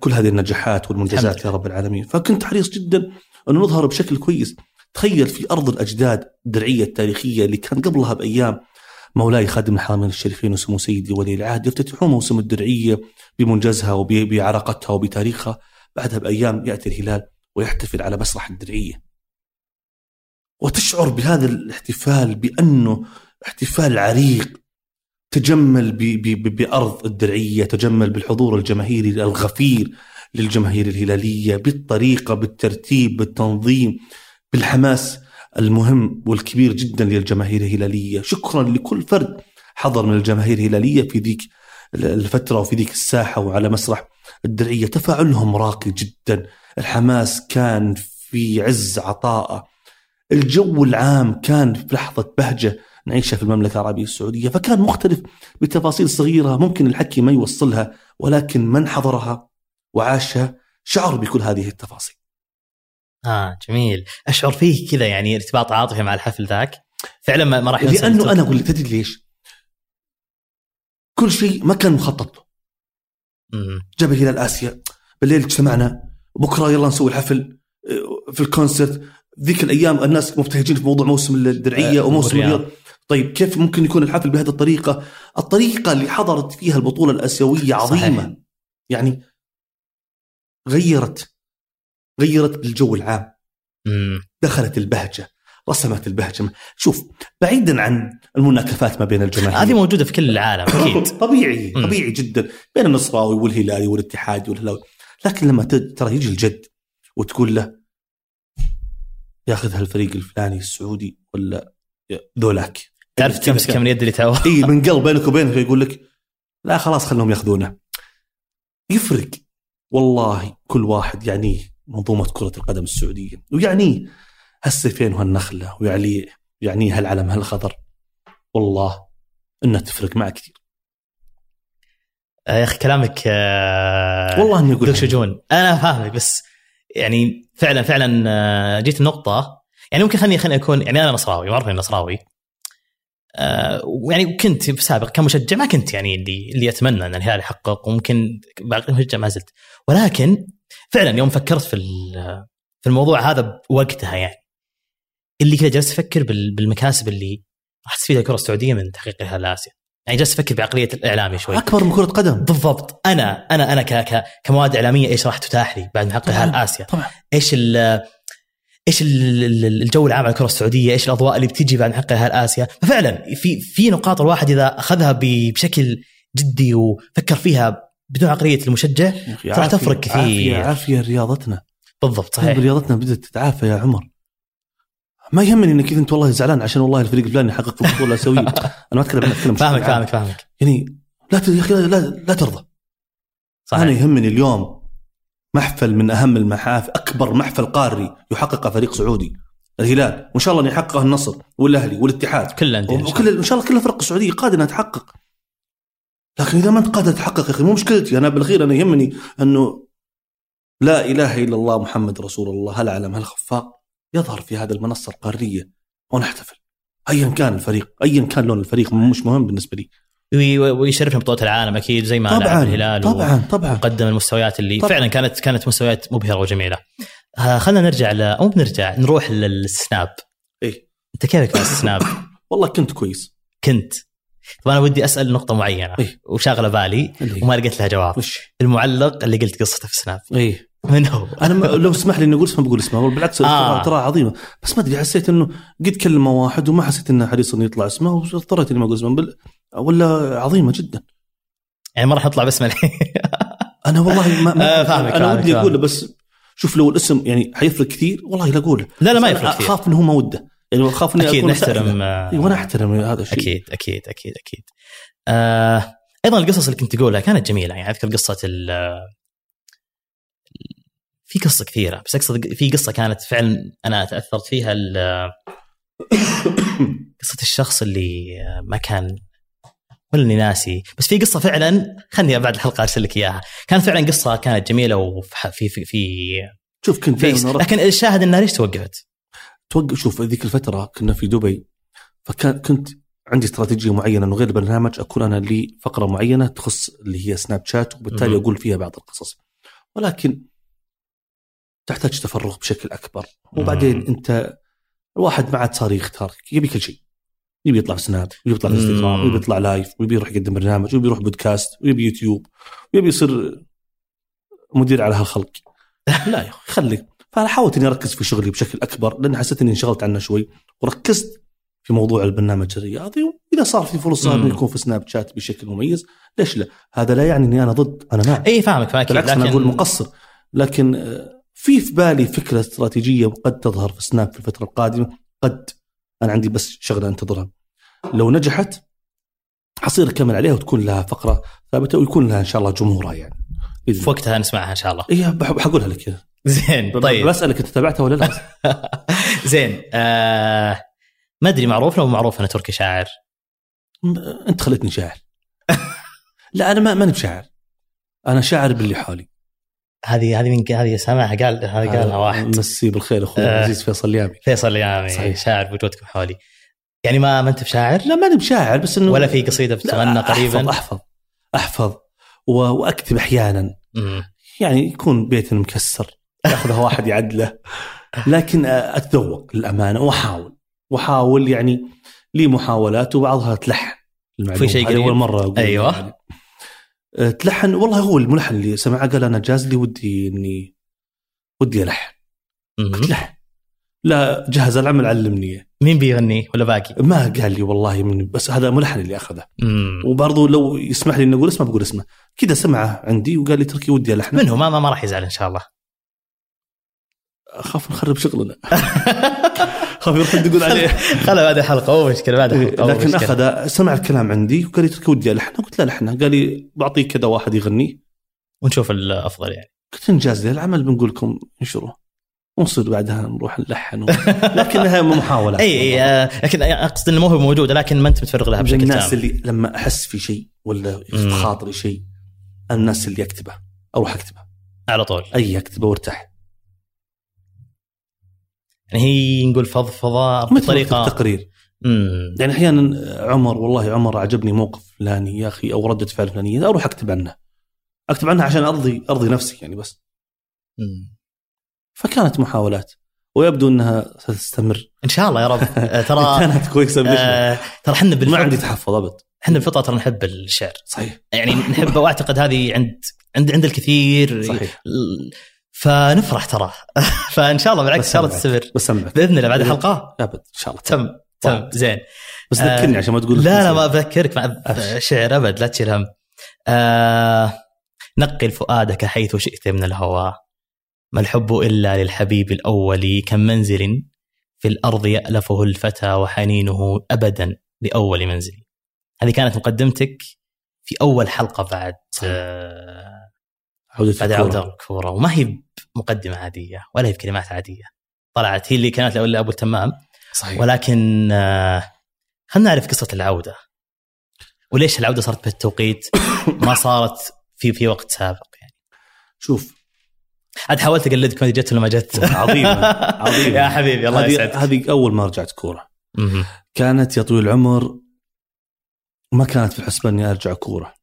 كل هذه النجاحات والمنجزات يا رب العالمين. فكنت حريص جدا انه نظهر بشكل كويس. تخيل في أرض الأجداد الدرعية التاريخية اللي كان قبلها بأيام مولاي خادم الحرمين الشريفين وسمو سيدي ولي العهد يفتتحون موسم الدرعية بمنجزها وبعراقتها وبتاريخها. بعدها بأيام يأتي الهلال ويحتفل على مسرح الدرعية. وتشعر بهذا الاحتفال بأنه احتفال عريق تجمل بأرض الدرعية، تجمل بالحضور الجماهيري الغفير للجماهير الهلالية بالطريقة بالترتيب بالتنظيم بالحماس المهم والكبير جدا للجماهير الهلالية، شكرا لكل فرد حضر من الجماهير الهلالية في ذيك الفترة وفي ذيك الساحة وعلى مسرح الدرعية، تفاعلهم راقي جدا، الحماس كان في عز عطاءه. الجو العام كان في لحظة بهجة نعيشها في المملكة العربية السعودية، فكان مختلف بتفاصيل صغيرة ممكن الحكي ما يوصلها، ولكن من حضرها وعاشها شعر بكل هذه التفاصيل. آه جميل. أشعر فيه كذا يعني ارتباط عاطفي مع الحفل ذاك. فعلا ما راح لأنه أنا أقول لك تدري ليش؟ كل شيء ما كان مخطط له. جبل هلال اسيا بالليل اجتمعنا بكرة يلا نسوي الحفل آه، في الكونسرت. ذيك الأيام الناس مبتهجين في موضوع موسم الدرعية آه، وموسم الرياض. طيب كيف ممكن يكون الحفل بهذه الطريقة؟ الطريقة اللي حضرت فيها البطولة الآسيوية عظيمة. صحيح. يعني غيرت غيرت بالجو العام. مم. دخلت البهجة رسمت البهجة. شوف بعيدا عن المناكفات ما بين الجماهير. هذه موجودة في كل العالم أكيد. طبيعي طبيعي جدا. بين النصراوي والهلالي والاتحادي والهلاوي لكن لما ترى يجي الجد وتقول له ياخذها الفريق الفلاني السعودي ولا ذولاك. تعرف تمسك من يد اللي تعوى إي من قلب بينك وبينه يقول لك لا خلاص خلهم ياخذونه. يفرق. والله كل واحد يعنيه منظومة كرة القدم السعودية. ويعنيه هالسيفين وهالنخلة ويعني يعني هالعلم هالخضر والله إنها تفرق معك كثير. يا أخي كلامك آه والله إني أقول شجون أنا فاهمك بس يعني فعلا فعلا آه، جيت النقطه يعني ممكن خليني خليني أكون يعني أنا نصراوي معروف إني نصراوي. آه ويعني كنت في السابق كمشجع ما كنت يعني اللي اللي أتمنى إن الهلال يحقق وممكن باقي مشجع ما زلت. ولكن فعلا يوم فكرت في في الموضوع هذا بوقتها يعني اللي كذا جلست أفكر بالمكاسب اللي راح تستفيدها الكرة السعودية من تحقيقها لاسيا يعني جالس أفكر بعقلية الإعلامي شوي. أكبر من كرة قدم. بالضبط. أنا أنا أنا ك ك كمواد إعلامية إيش راح تتاح لي بعد ما احققها لاسيا طبعا. إيش ال إيش الجو العام على الكرة السعودية؟ إيش الأضواء اللي بتجي بعد ما احققها لاسيا ففعلا في في نقاط الواحد إذا أخذها بشكل جدي وفكر فيها بدون عقلية المشجع راح تفرق كثير. عافية عافية رياضتنا. بالضبط صحيح. رياضتنا بدأت تتعافى يا عمر. ما يهمني إنك إذا أنت والله زعلان عشان والله الفريق الفلاني حقق البطولة الاسيويه أنا ما أتكلم أنا أتكلم فاهمك فاهمك فاهمك. يعني لا يا أخي لا, لا, ترضى. صحيح. أنا يهمني اليوم محفل من أهم المحافل أكبر محفل قاري يحققه فريق سعودي. الهلال وإن شاء الله أن يحققه النصر والأهلي والاتحاد. كل وكل إن شاء الله. كل الفرق السعوديه قادرة إنها تحقق. لكن إذا ما أنت قادر تحقق يا أخي مو مشكلتي. أنا بالاخير أنا يهمني أنه لا إله إلا الله محمد رسول الله. هالعلم هالخفاق يظهر في هذه المنصة القارية ونحتفل ايا كان الفريق ايا كان لون الفريق مش مهم بالنسبة لي ويشرفنا بطولة العالم أكيد زي ما طبعا الهلال طبعا طبعا قدم المستويات اللي طبعًا فعلا كانت كانت مستويات مبهرة وجميلة. آه خلينا نرجع ل أو بنرجع نروح للسناب. إيه أنت كيفك مع السناب؟ والله كنت كويس. كنت طب أنا ودي أسأل نقطة معينة إيه؟ وشاغلة بالي وما لقيت لها جواب وش؟ المعلق اللي قلت قصته في سناب إيه من هو؟ أنا لو اسمح لي إني أقول اسمه بقول اسمه. بالعكس آه. ترى عظيمه بس ما أدري حسيت إنه قد كلمه واحد وما حسيت إنه حريص إنه يطلع اسمه واضطريت إني ما أقول اسمه. بل... ولا عظيمة جدا. يعني ما راح أطلع باسمه الحين أنا والله ما, ما آه فاهمك أنا ودي أقوله بس شوف لو الاسم يعني حيفرق كثير والله لا أقوله. لا لا ما يفرق كثير. أخاف إنه هو ما وده. يعني أخاف إني أكيد نحترم إيه، وأنا أحترم هذا الشيء. أكيد أكيد أكيد أكيد. آه أيضا القصص اللي كنت تقولها كانت جميلة. يعني أذكر قصة في قصة كثيرة بس أقصد في قصة كانت فعلا أنا تاثرت فيها قصة الشخص اللي ما كان ولا إني ناسي بس في قصة فعلا خلني بعد الحلقة أرسل لك إياها. كانت فعلا قصة كانت جميلة وفي في في شوف كنت في لكن الشاهد إنها ليش توقفت؟ توقف شوف ذيك الفترة كنا في دبي فكان كنت عندي استراتيجية معينة إنه غير البرنامج أكون أنا لي فقرة معينة تخص اللي هي سناب شات وبالتالي أقول فيها بعض القصص. ولكن تحتاج تفرغ بشكل أكبر. وبعدين. أنت الواحد ما عاد صار يختار. يبي كل شيء. يبي يطلع في سناب يبي يطلع إنستغرام مم. يبي يطلع live ويبي يروح يقدم برنامج ويبي يروح بودكاست ويبي يوتيوب ويبي يصير مدير على هالخلق. لا يا أخي خليك فأنا حاولت إني أركز في شغلي بشكل أكبر لأن حسيت إني انشغلت عنه شوي وركزت في موضوع البرنامج الرياضي. وإذا صار في فرصة. إنه يكون في سناب شات بشكل مميز ليش لا؟ هذا لا يعني إني أنا ضد أنا مع اي فاهمك فأكيد. بالعكس أنا أقول مقصر. لكن آه، في في بالي فكرة استراتيجية قد تظهر في سناب في الفترة القادمة. قد أنا عندي بس شغلة أنتظرها. لو نجحت حصير اكمل عليها وتكون لها فقرة ثابتة ويكون لها إن شاء الله جمهورها يعني. في وقتها نسمعها إن شاء الله. بح- بحقولها لك زين طيب. بسالك انت تابعتها ولا لا؟ زين آه ما أدري معروف لو معروف أنا تركي شاعر. أنت خليتني شاعر. لا أنا ما ماني بشاعر. أنا شاعر باللي حولي. هذه هذه من هذه سامعها قال هذه قالها واحد مسي بالخير أخوي آه. العزيز فيصل يامي فيصل يامي صحيح. شاعر بوجودكم حولي يعني ما ما أنت بشاعر لا ماني بشاعر بس إنه ولا في قصيدة لا، بتتمنى قريبا أحفظ أحفظ احفظ وأكتب أحيانا. يعني يكون بيتنا مكسر ياخذها واحد يعدله لكن أتذوق للأمانة وأحاول وأحاول يعني لي محاولات وبعضها تلحن. في شيء قريب؟ أول مرة أيوة. يعني. أه، تلحن والله هو الملحن اللي سمعه قال أنا جاز لي ودي اني ودي ألحن. قلت لحن لا جهز العمل علمني. مين بيغني ولا باقي؟ ما قال لي والله من بس هذا ملحن اللي أخذه. وبرضه لو يسمح لي إني أقول اسمه بقول اسمه كذا سمعه عندي وقال لي تركي ودي الحنه من هو ما ما, ما راح يزعل إن شاء الله أخاف نخرب شغلنا خاف يروح يدقون عليه. خلا بعد الحلقة مو مشكلة بعد الحلقة مو لكن. أخذ سمع الكلام عندي وقال لي تركي ودي الحنه قلت له لحنه قال لي بعطيك كذا واحد يغني. ونشوف الأفضل يعني. قلت إنجاز العمل بنقول لكم انشروه. ونصير بعدها نروح نلحن و... لكنها محاولات اي اي آه، لكن أقصد ان الموهبه موجوده لكن ما أنت متفرغ لها بشكل الناس تام. اللي لما أحس في شيء ولا. يخطر خاطري شيء الناس اللي أكتبه أروح أكتبه. على طول. أي أكتبه وارتاح. يعني هي نقول فضفضه مثل بطريقه التقرير. امم يعني أحيانا عمر والله عمر عجبني موقف فلاني يا أخي أو ردة فعل فلانية أروح أكتب عنه أكتب عنها عشان ارضي أرضي نفسي يعني بس. فكانت محاولات. ويبدو إنها ستستمر. إن شاء الله يا رب. آه، ترى كانت كويسة؟ آه، ترى إحنا ما بالفطره عندي تحفظ أبد. إحنا بالفطرة ترى نحب الشعر. صحيح. يعني نحبه وأعتقد هذه عند عند عند الكثير. صحيح. فنفرح ترى. فإن شاء الله بالعكس ان شاء الله تستمر بسمعك بإذن الله بعد الحلقة. ابد إن شاء الله. تم تم. زين. بس آه، ذكرني عشان ما تقول لا لا ما مع أبشر. شعر أبد لا تشيل هم. آه نقل فؤادك حيث شئت من الهوى. ما الحب إلا للحبيب الأول. كم منزل في الأرض يألفه الفتى وحنينه أبدا لأول منزل. هذه كانت مقدمتك في أول حلقة بعد صحيح. آه عودة بعد الكورة. عودة الكورة. وما هي مقدمة عادية ولا هي بكلمات عادية. طلعت هي اللي كانت الاولى أبو التمام. صحيح. ولكن آه، خلينا نعرف قصة العودة. وليش العودة صارت بهالتوقيت؟ ما صارت في في وقت سابق يعني. شوف. عاد حاولت اقلدك ما جت ولا ما جت؟ عظيمة، عظيمة. يا حبيبي الله يسعدك. هذه أول ما رجعت كورة. كانت يا طويل العمر ما كانت في الحسبان اني أرجع كورة.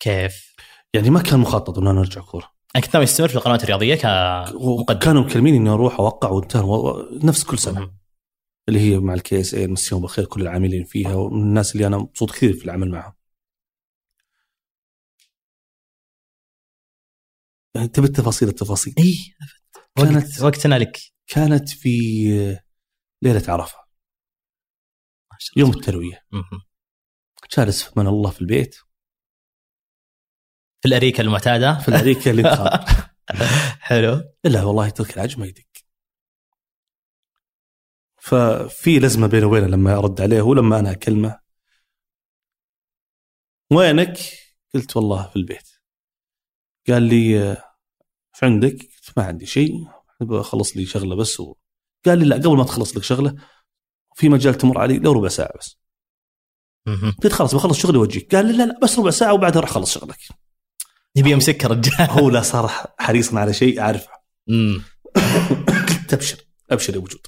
كيف؟ يعني ما كان مخطط إنه أنا أرجع كورة. أنا كنت ناوي أستمر في القنوات الرياضية كمقدم كانوا مكلمين إني أروح اوقع وانتهى. و- نفس كل سنة. اللي هي مع ال KSA نمسيهم بالخير كل العاملين فيها ومن الناس اللي أنا مبسوط كثير في العمل معهم. يعني تبي التفاصيل؟ التفاصيل. اي كانت- وقتنا لك. كانت في ليلة عرفة. يوم الترويه. جالس من الله في البيت. في الأريكة المعتادة. في الأريكة اللي حلو. إلا والله ترك العجم ما يدق. ففي لزمة بيني وبينه لما أرد عليه ولما أنا أكلمه وينك؟ قلت والله في البيت. قال لي "آه، إيش عندك؟ قلت ما عندي شيء بخلص لي شغلة بس و... قال لي لا قبل ما تخلص لك شغلة في مجال تمر علي لو ربع ساعة بس. قلت خلاص بخلص شغلي وأجيك. قال لي لا لا بس ربع ساعة وبعدها راح أخلص شغلك. يبي يمسك رجال. هو لا صار حريصا على شيء أعرفه. مم. قلت أبشر. أبشر يا وجود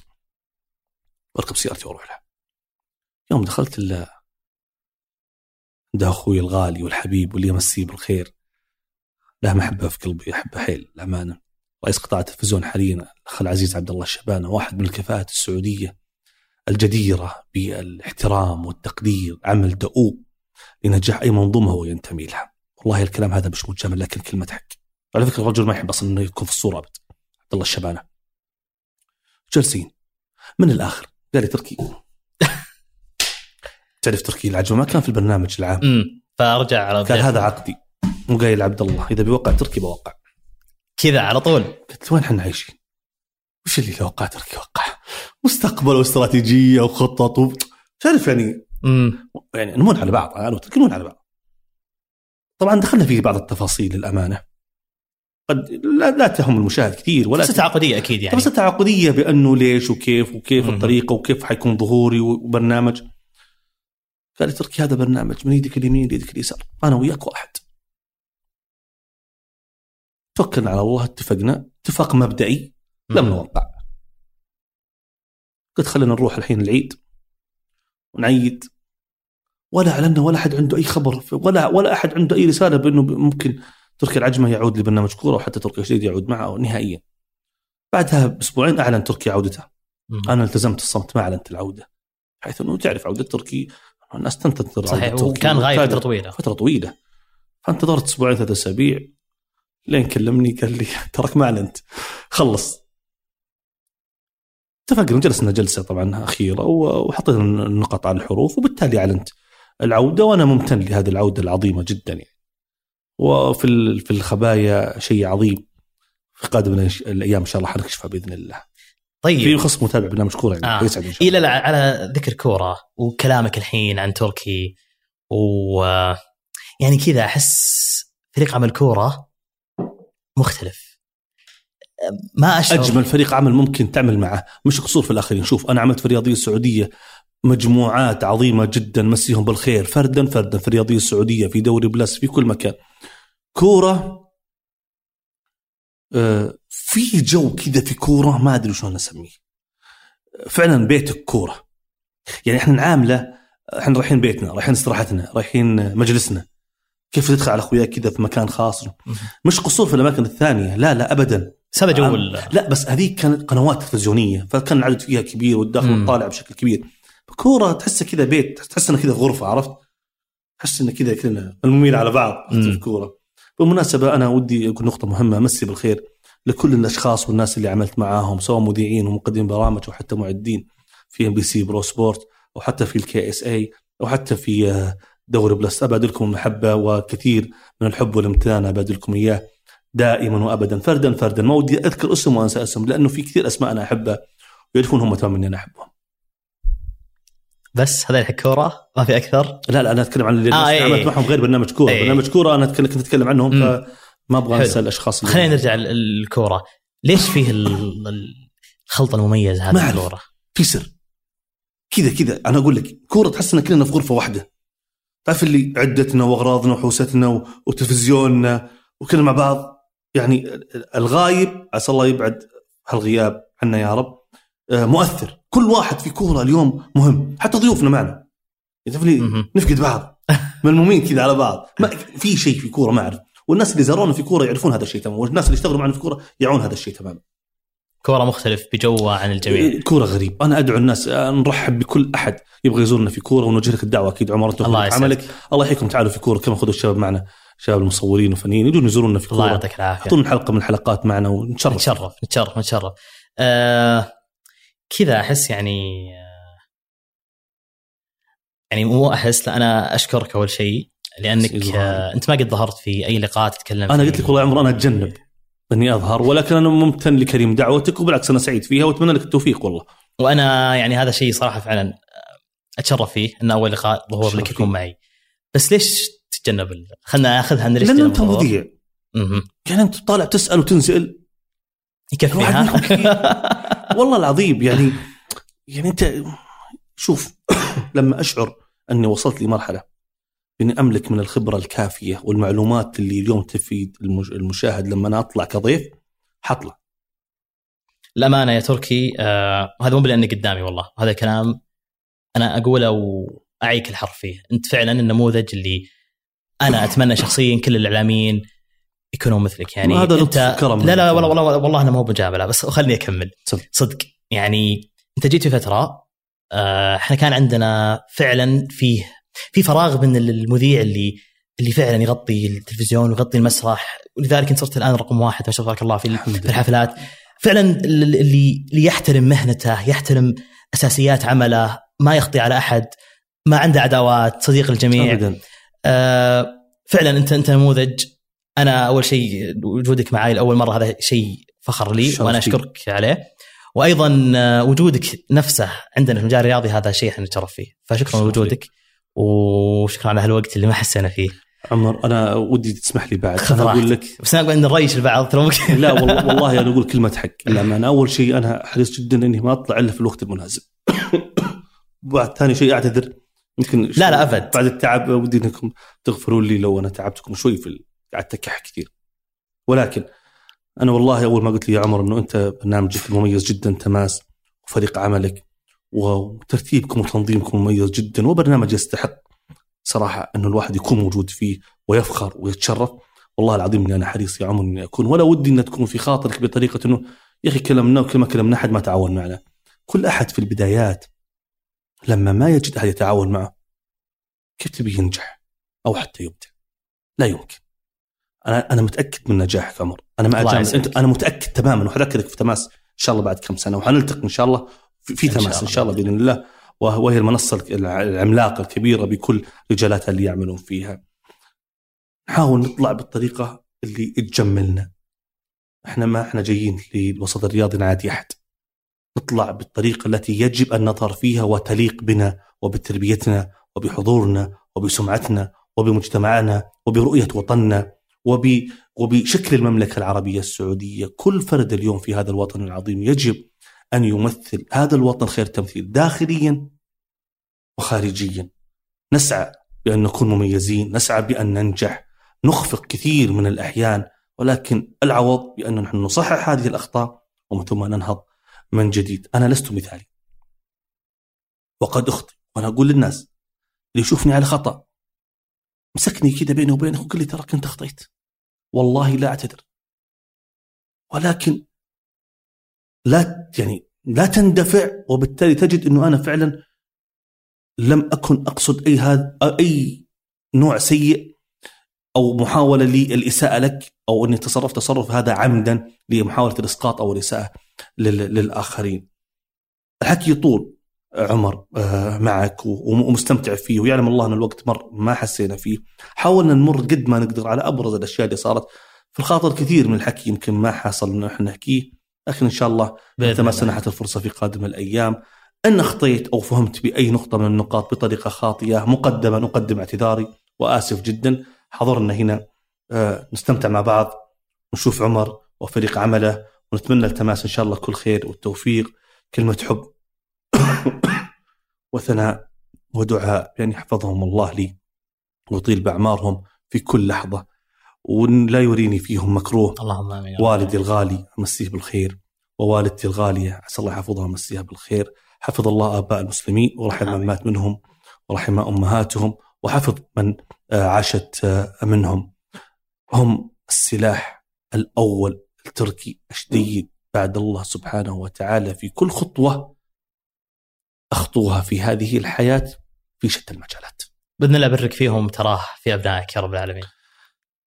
واركب سيارتي وأروح له يوم دخلت ال عند أخوي الغالي والحبيب واللي يمسيه بالخير له محبه في قلبي احبه حيل الامانه رئيس قطاع التلفزيون حاليا الاخ العزيز عبد الله الشبانة واحد من الكفاءات السعودية الجديرة بالإحترام والتقدير عمل دؤوب لنجاح أي منظومة هو ينتمي لها. والله الكلام هذا مش مجامل لكن كلمة حق. على فكرة الرجل ما يحب أصلا إنه يكون في الصورة أبد. عبد الله الشبانة. جالسين. من الآخر؟ قال لي تركي. تعرف تركي العجمة؟ ما كان في البرنامج العام. امم فرجع على قال هذا عقدي. وقايل لعبد الله. إذا بيوقع تركي بوقع. كذا على طول. قلت وين إحنا عايشين؟ وش اللي لو وقع تركي وقع؟ مستقبل واستراتيجية وخطط و... تعرف يعني امم يعني نمون على بعض. أنا وتركي نمون على بعض. طبعا دخلنا في بعض التفاصيل للأمانة. قد لا, لا تهم المشاهد كثير ولا بس تعاقدية أكيد يعني بس تعاقدية بأنه ليش وكيف وكيف مم. الطريقة وكيف حيكون ظهوري وبرنامج. قال لي تركي هذا برنامج من يدك اليمين ليدك اليسار أنا وياك واحد. توكلنا على الله اتفقنا اتفاق مبدئي لم. نوقع قلت خلينا نروح الحين العيد ونعيد ولا اعلنا ولا أحد عنده أي خبر ولا ولا أحد عنده أي رسالة بأنه ممكن تركي العجمة يعود لبرنامج كورة وحتى تركي الشديد يعود معه نهائيا. بعدها بأسبوعين أعلن تركي عودته،. أنا التزمت الصمت ما أعلنت العودة. حيث أنه تعرف عودة تركي الناس تنتظر صحيح. وكان غايب فترة طويلة فترة طويلة. فانتظرت أسبوعين ثلاثة أسابيع لين كلمني قال لي ترك ما أعلنت خلص اتفقنا جلسنا جلسة طبعا أخيرة وحطينا النقط على الحروف وبالتالي أعلنت العودة وأنا ممتن لهذه العودة العظيمة جدا يعني. وفي في الخبايا شيء عظيم في قادم الأيام إن شاء الله حنكشفها بإذن الله. في طيب خصم متابع برنامج كوره يعني آه. يسعد ان شاء الله. لا لا على ذكر كورة وكلامك الحين عن تركي و يعني كذا أحس فريق عمل كورة مختلف ما أشعر أجمل فريق عمل ممكن تعمل معه مش قصور في الآخرين شوف أنا عملت في الرياضية السعودية مجموعات عظيمة جدا مسيهم بالخير. فردا فردا في الرياضية السعودية في دوري بلس في كل مكان. كورة آه، في جو كذا في كورة ما أدري شلون أسميه. فعلا بيتك كورة. يعني إحنا نعامله إحنا رايحين بيتنا رايحين استراحتنا رايحين مجلسنا. كيف تدخل على أخوياك كذا في مكان خاص؟ مش قصور في الأماكن الثانية. لا لا ابدا. هذا جو لا بس هذيك كانت قنوات تلفزيونية فكان العدد فيها كبير والداخل. والطالع بشكل كبير. كورة تحسها كذا بيت تحس انها كذا غرفة عرفت؟ تحس إنه كذا كذا المميل على بعض. في الكورة بالمناسبة أنا ودي أقول نقطة مهمة امسي بالخير لكل الأشخاص والناس اللي عملت معاهم سواء مذيعين ومقدمين برامج أو حتى معدين في MBC Pro Sport أو حتى في ال KSA أو حتى في آه، دوري Plus ابادلكم المحبة وكثير من الحب والامتنان ابادلكم إياه دائما وابدا فردا فردا ما ودي أذكر اسم وأنسى اسم لأنه في كثير أسماء أنا أحبها ويعرفون هم تماما اني أنا أحبهم بس هذا كوره ما في أكثر لا لا أنا أتكلم عن اللي آه، إيه. عملت معهم غير برنامج كورة إيه. برنامج كورة أنا كنت أتكلم عنهم. فما أبغى. أنسى الأشخاص خلينا نرجع ل- الكوره ليش فيه ال- ال- الخلطة المميزة ما هذه. الكورة في سر كذا كذا أنا أقول لك كورة تحس ان كلنا في غرفة واحدة تعرف اللي عدتنا وأغراضنا وحوستنا وتلفزيوننا وكلنا مع بعض يعني الغايب عسى الله يبعد هالغياب عنا يا رب مؤثر. كل واحد في كورة اليوم مهم. حتى ضيوفنا معنا. تعرف لي؟ مهم. نفقد بعض. ملمومين كذا على بعض. ما في شيء في كورة ما أعرف. والناس اللي زارونا في كورة يعرفون هذا الشيء تماما والناس اللي اشتغلوا معنا في كورة يعون هذا الشيء تماما كورة مختلف بجوه عن الجميع. كورة غريب. أنا أدعو الناس آه، نرحب بكل أحد يبغى يزورنا في كورة ونوجه لك الدعوة. أكيد عمر انت الله. عملك. الله يحييكم. تعالوا في كورة كما خذوا الشباب معنا. شباب المصورين والفنيين يجون يزورونا في الله كورة. يعطيك العافية. يحطون حلقة من الحلقات معنا ونتشرف. نتشرف نتشرف نتشرف. آه كذا أحس يعني يعني مو أحس لا أنا أشكرك أول شيء لأنك. آه أنت ما قد ظهرت في أي لقاء تتكلم أنا. قلت لك والله عمر أنا أتجنب إني أظهر ولكن أنا ممتن لكريم دعوتك وبالعكس أنا سعيد فيها وأتمنى لك التوفيق والله وأنا يعني هذا شيء صراحة فعلا أتشرف فيه إن أول لقاء ظهور لك يكون. معي بس ليش تتجنب خلنا ناخذها من لأن أنت مذيع. يعني أنت طالع تسأل وتنسال يكفي والله العظيم يعني يعني أنت شوف لما أشعر أني وصلت لمرحلة إني أملك من الخبرة الكافية والمعلومات اللي اليوم تفيد المش- المشاهد لما أنا أطلع كضيف حطلع. الامانه يا تركي آه هذا مو لاني قدامي والله هذا الكلام أنا أقوله وأعيك الحرف فيه. أنت فعلا النموذج اللي أنا أتمنى شخصيا كل الإعلاميين يكونوا مثلك يعني هذا أنت لا لا. والله والله والله أنا مو بمجامله بس خلني أكمل. تفضل. صدق. يعني أنت جيت في فترة آه، إحنا كان عندنا فعلا فيه في فراغ من المذيع اللي اللي فعلا يغطي التلفزيون ويغطي المسرح. ولذلك انت صرت الآن رقم واحد ما شاء الله تبارك الله في في الحفلات. فعلا اللي اللي يحترم مهنته يحترم أساسيات عمله ما يخطي على أحد ما عنده عداوات صديق الجميع. ابدا. آه، فعلا أنت أنت نموذج أنا أول شيء وجودك معي لأول مرة هذا شيء فخر لي وأنا. أشكرك عليه. وأيضا آه، وجودك نفسه عندنا في المجال الرياضي هذا شيء إحنا نتشرف فيه. فشكرا. لوجودك وشكرا على هالوقت اللي ما حسينا فيه. عمر أنا ودي تسمح لي بعد. خذ أنا أقول. لك بس أنا إن نريش البعض ترى ممكن. لا والله, والله أنا أقول كلمة حق. للامانه أول شيء أنا حريص جدا إني ما أطلع إلا في الوقت المناسب. بعد ثاني شيء أعتذر. يمكن لا لا أبد. بعد التعب ودي إنكم تغفروا لي لو أنا تعبتكم شوي في قعدت اكح كثير. ولكن أنا والله أول ما قلت لي يا عمر إنه أنت برنامجك مميز جدا تماس وفريق عملك وترتيبكم وتنظيمكم مميز جدا وبرنامج يستحق صراحة إنه الواحد يكون موجود فيه ويفخر ويتشرف. والله العظيم إني أنا حريص يا عمر إني أكون. ولا ودي إن تكون في خاطرك بطريقة إنه يا أخي كلمنا وكل ما كلمنا أحد ما تعاون معنا. كل أحد في البدايات لما ما يجد أحد يتعاون معه كيف تبي ينجح أو حتى يبدع؟ لا يمكن. أنا أنا متأكد من نجاحك عمر. أنا ما. يسعدك. أنت أنا متأكد تماما وحذكرك في تماس. إن شاء الله بعد كم سنة وحنلتقي إن شاء الله في, في إن شاء تماس إن. شاء الله بإذن الله. وه- وهي المنصة الع- العملاقة الكبيرة بكل رجالاتها اللي يعملون فيها. نحاول نطلع بالطريقة اللي تجملنا. إحنا ما إحنا جايين للوسط الرياضي نعادي أحد. نطلع بالطريقة التي يجب أن نظهر فيها وتليق بنا وبتربيتنا وبحضورنا وبسمعتنا وبمجتمعنا وبرؤية وطننا. وب وبشكل المملكة العربية السعودية، كل فرد اليوم في هذا الوطن العظيم يجب أن يمثل هذا الوطن خير تمثيل داخليا وخارجيا. نسعى بأن نكون مميزين، نسعى بأن ننجح، نخفق كثير من الأحيان ولكن العوض بأن نحن نصحح هذه الأخطاء ومن ثم ننهض من جديد، أنا لست مثالي. وقد أخطئ وأنا أقول للناس اللي يشوفني على خطأ مسكني كذا بيني وبينك وقل لي ترى كنت أخطيت. والله لا أعتذر. ولكن لا يعني لا تندفع وبالتالي تجد إنه أنا فعلا لم أكن أقصد أي هذا أي نوع سيء أو محاولة للإساءة لك أو إني تصرفت تصرف هذا عمدا لمحاولة الإسقاط أو الإساءة لل- للآخرين. الحكي يطول. عمر آه، معك ومستمتع فيه ويعلم الله أن الوقت مر ما حسينا فيه. حاولنا نمر قد ما نقدر على أبرز الأشياء اللي صارت. في الخاطر كثير من الحكي يمكن ما حصل إنه إحنا نحكيه لكن إن شاء الله متى ما. سنحت الفرصة في قادم الأيام إن اخطيت أو فهمت بأي نقطة من النقاط بطريقة خاطئة مقدما اقدم اعتذاري وآسف جدا. حضرنا هنا آه، نستمتع مع بعض ونشوف عمر وفريق عمله ونتمنى التماس إن شاء الله كل خير والتوفيق. كلمة حب وثناء ودعاء بأن يحفظهم الله لي ويطيل بأعمارهم في كل لحظة. ولا يريني فيهم مكروه. اللهم رب. والدي الغالي أمسيه بالخير. ووالدتي الغالية عسى الله يحفظها ويمسيها بالخير. حفظ الله آباء المسلمين ورحم من آمين. مات منهم ورحم أمهاتهم وحفظ من آه، عاشت آه، منهم. هم السلاح الأول التركي الشديد بعد الله سبحانه وتعالى في كل خطوة. أخطوها في هذه الحياة في شتى المجالات. بإذن الله برك فيهم تراه في أبنائك يا رب العالمين.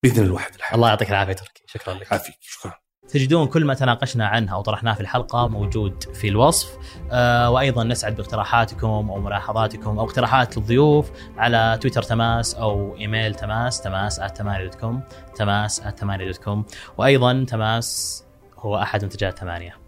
بإذن الواحد الحق الله يعطيك العافية تركي. شكرا لك. عافيك. شكرا. تجدون كل ما تناقشنا عنه أو طرحناه في الحلقة موجود في الوصف. آه وأيضا نسعد باقتراحاتكم أو ملاحظاتكم أو اقتراحات الضيوف على تويتر تماس أو إيميل تماس تماس @8.com تماس @8.com وأيضا تماس هو أحد منتجات ثمانيه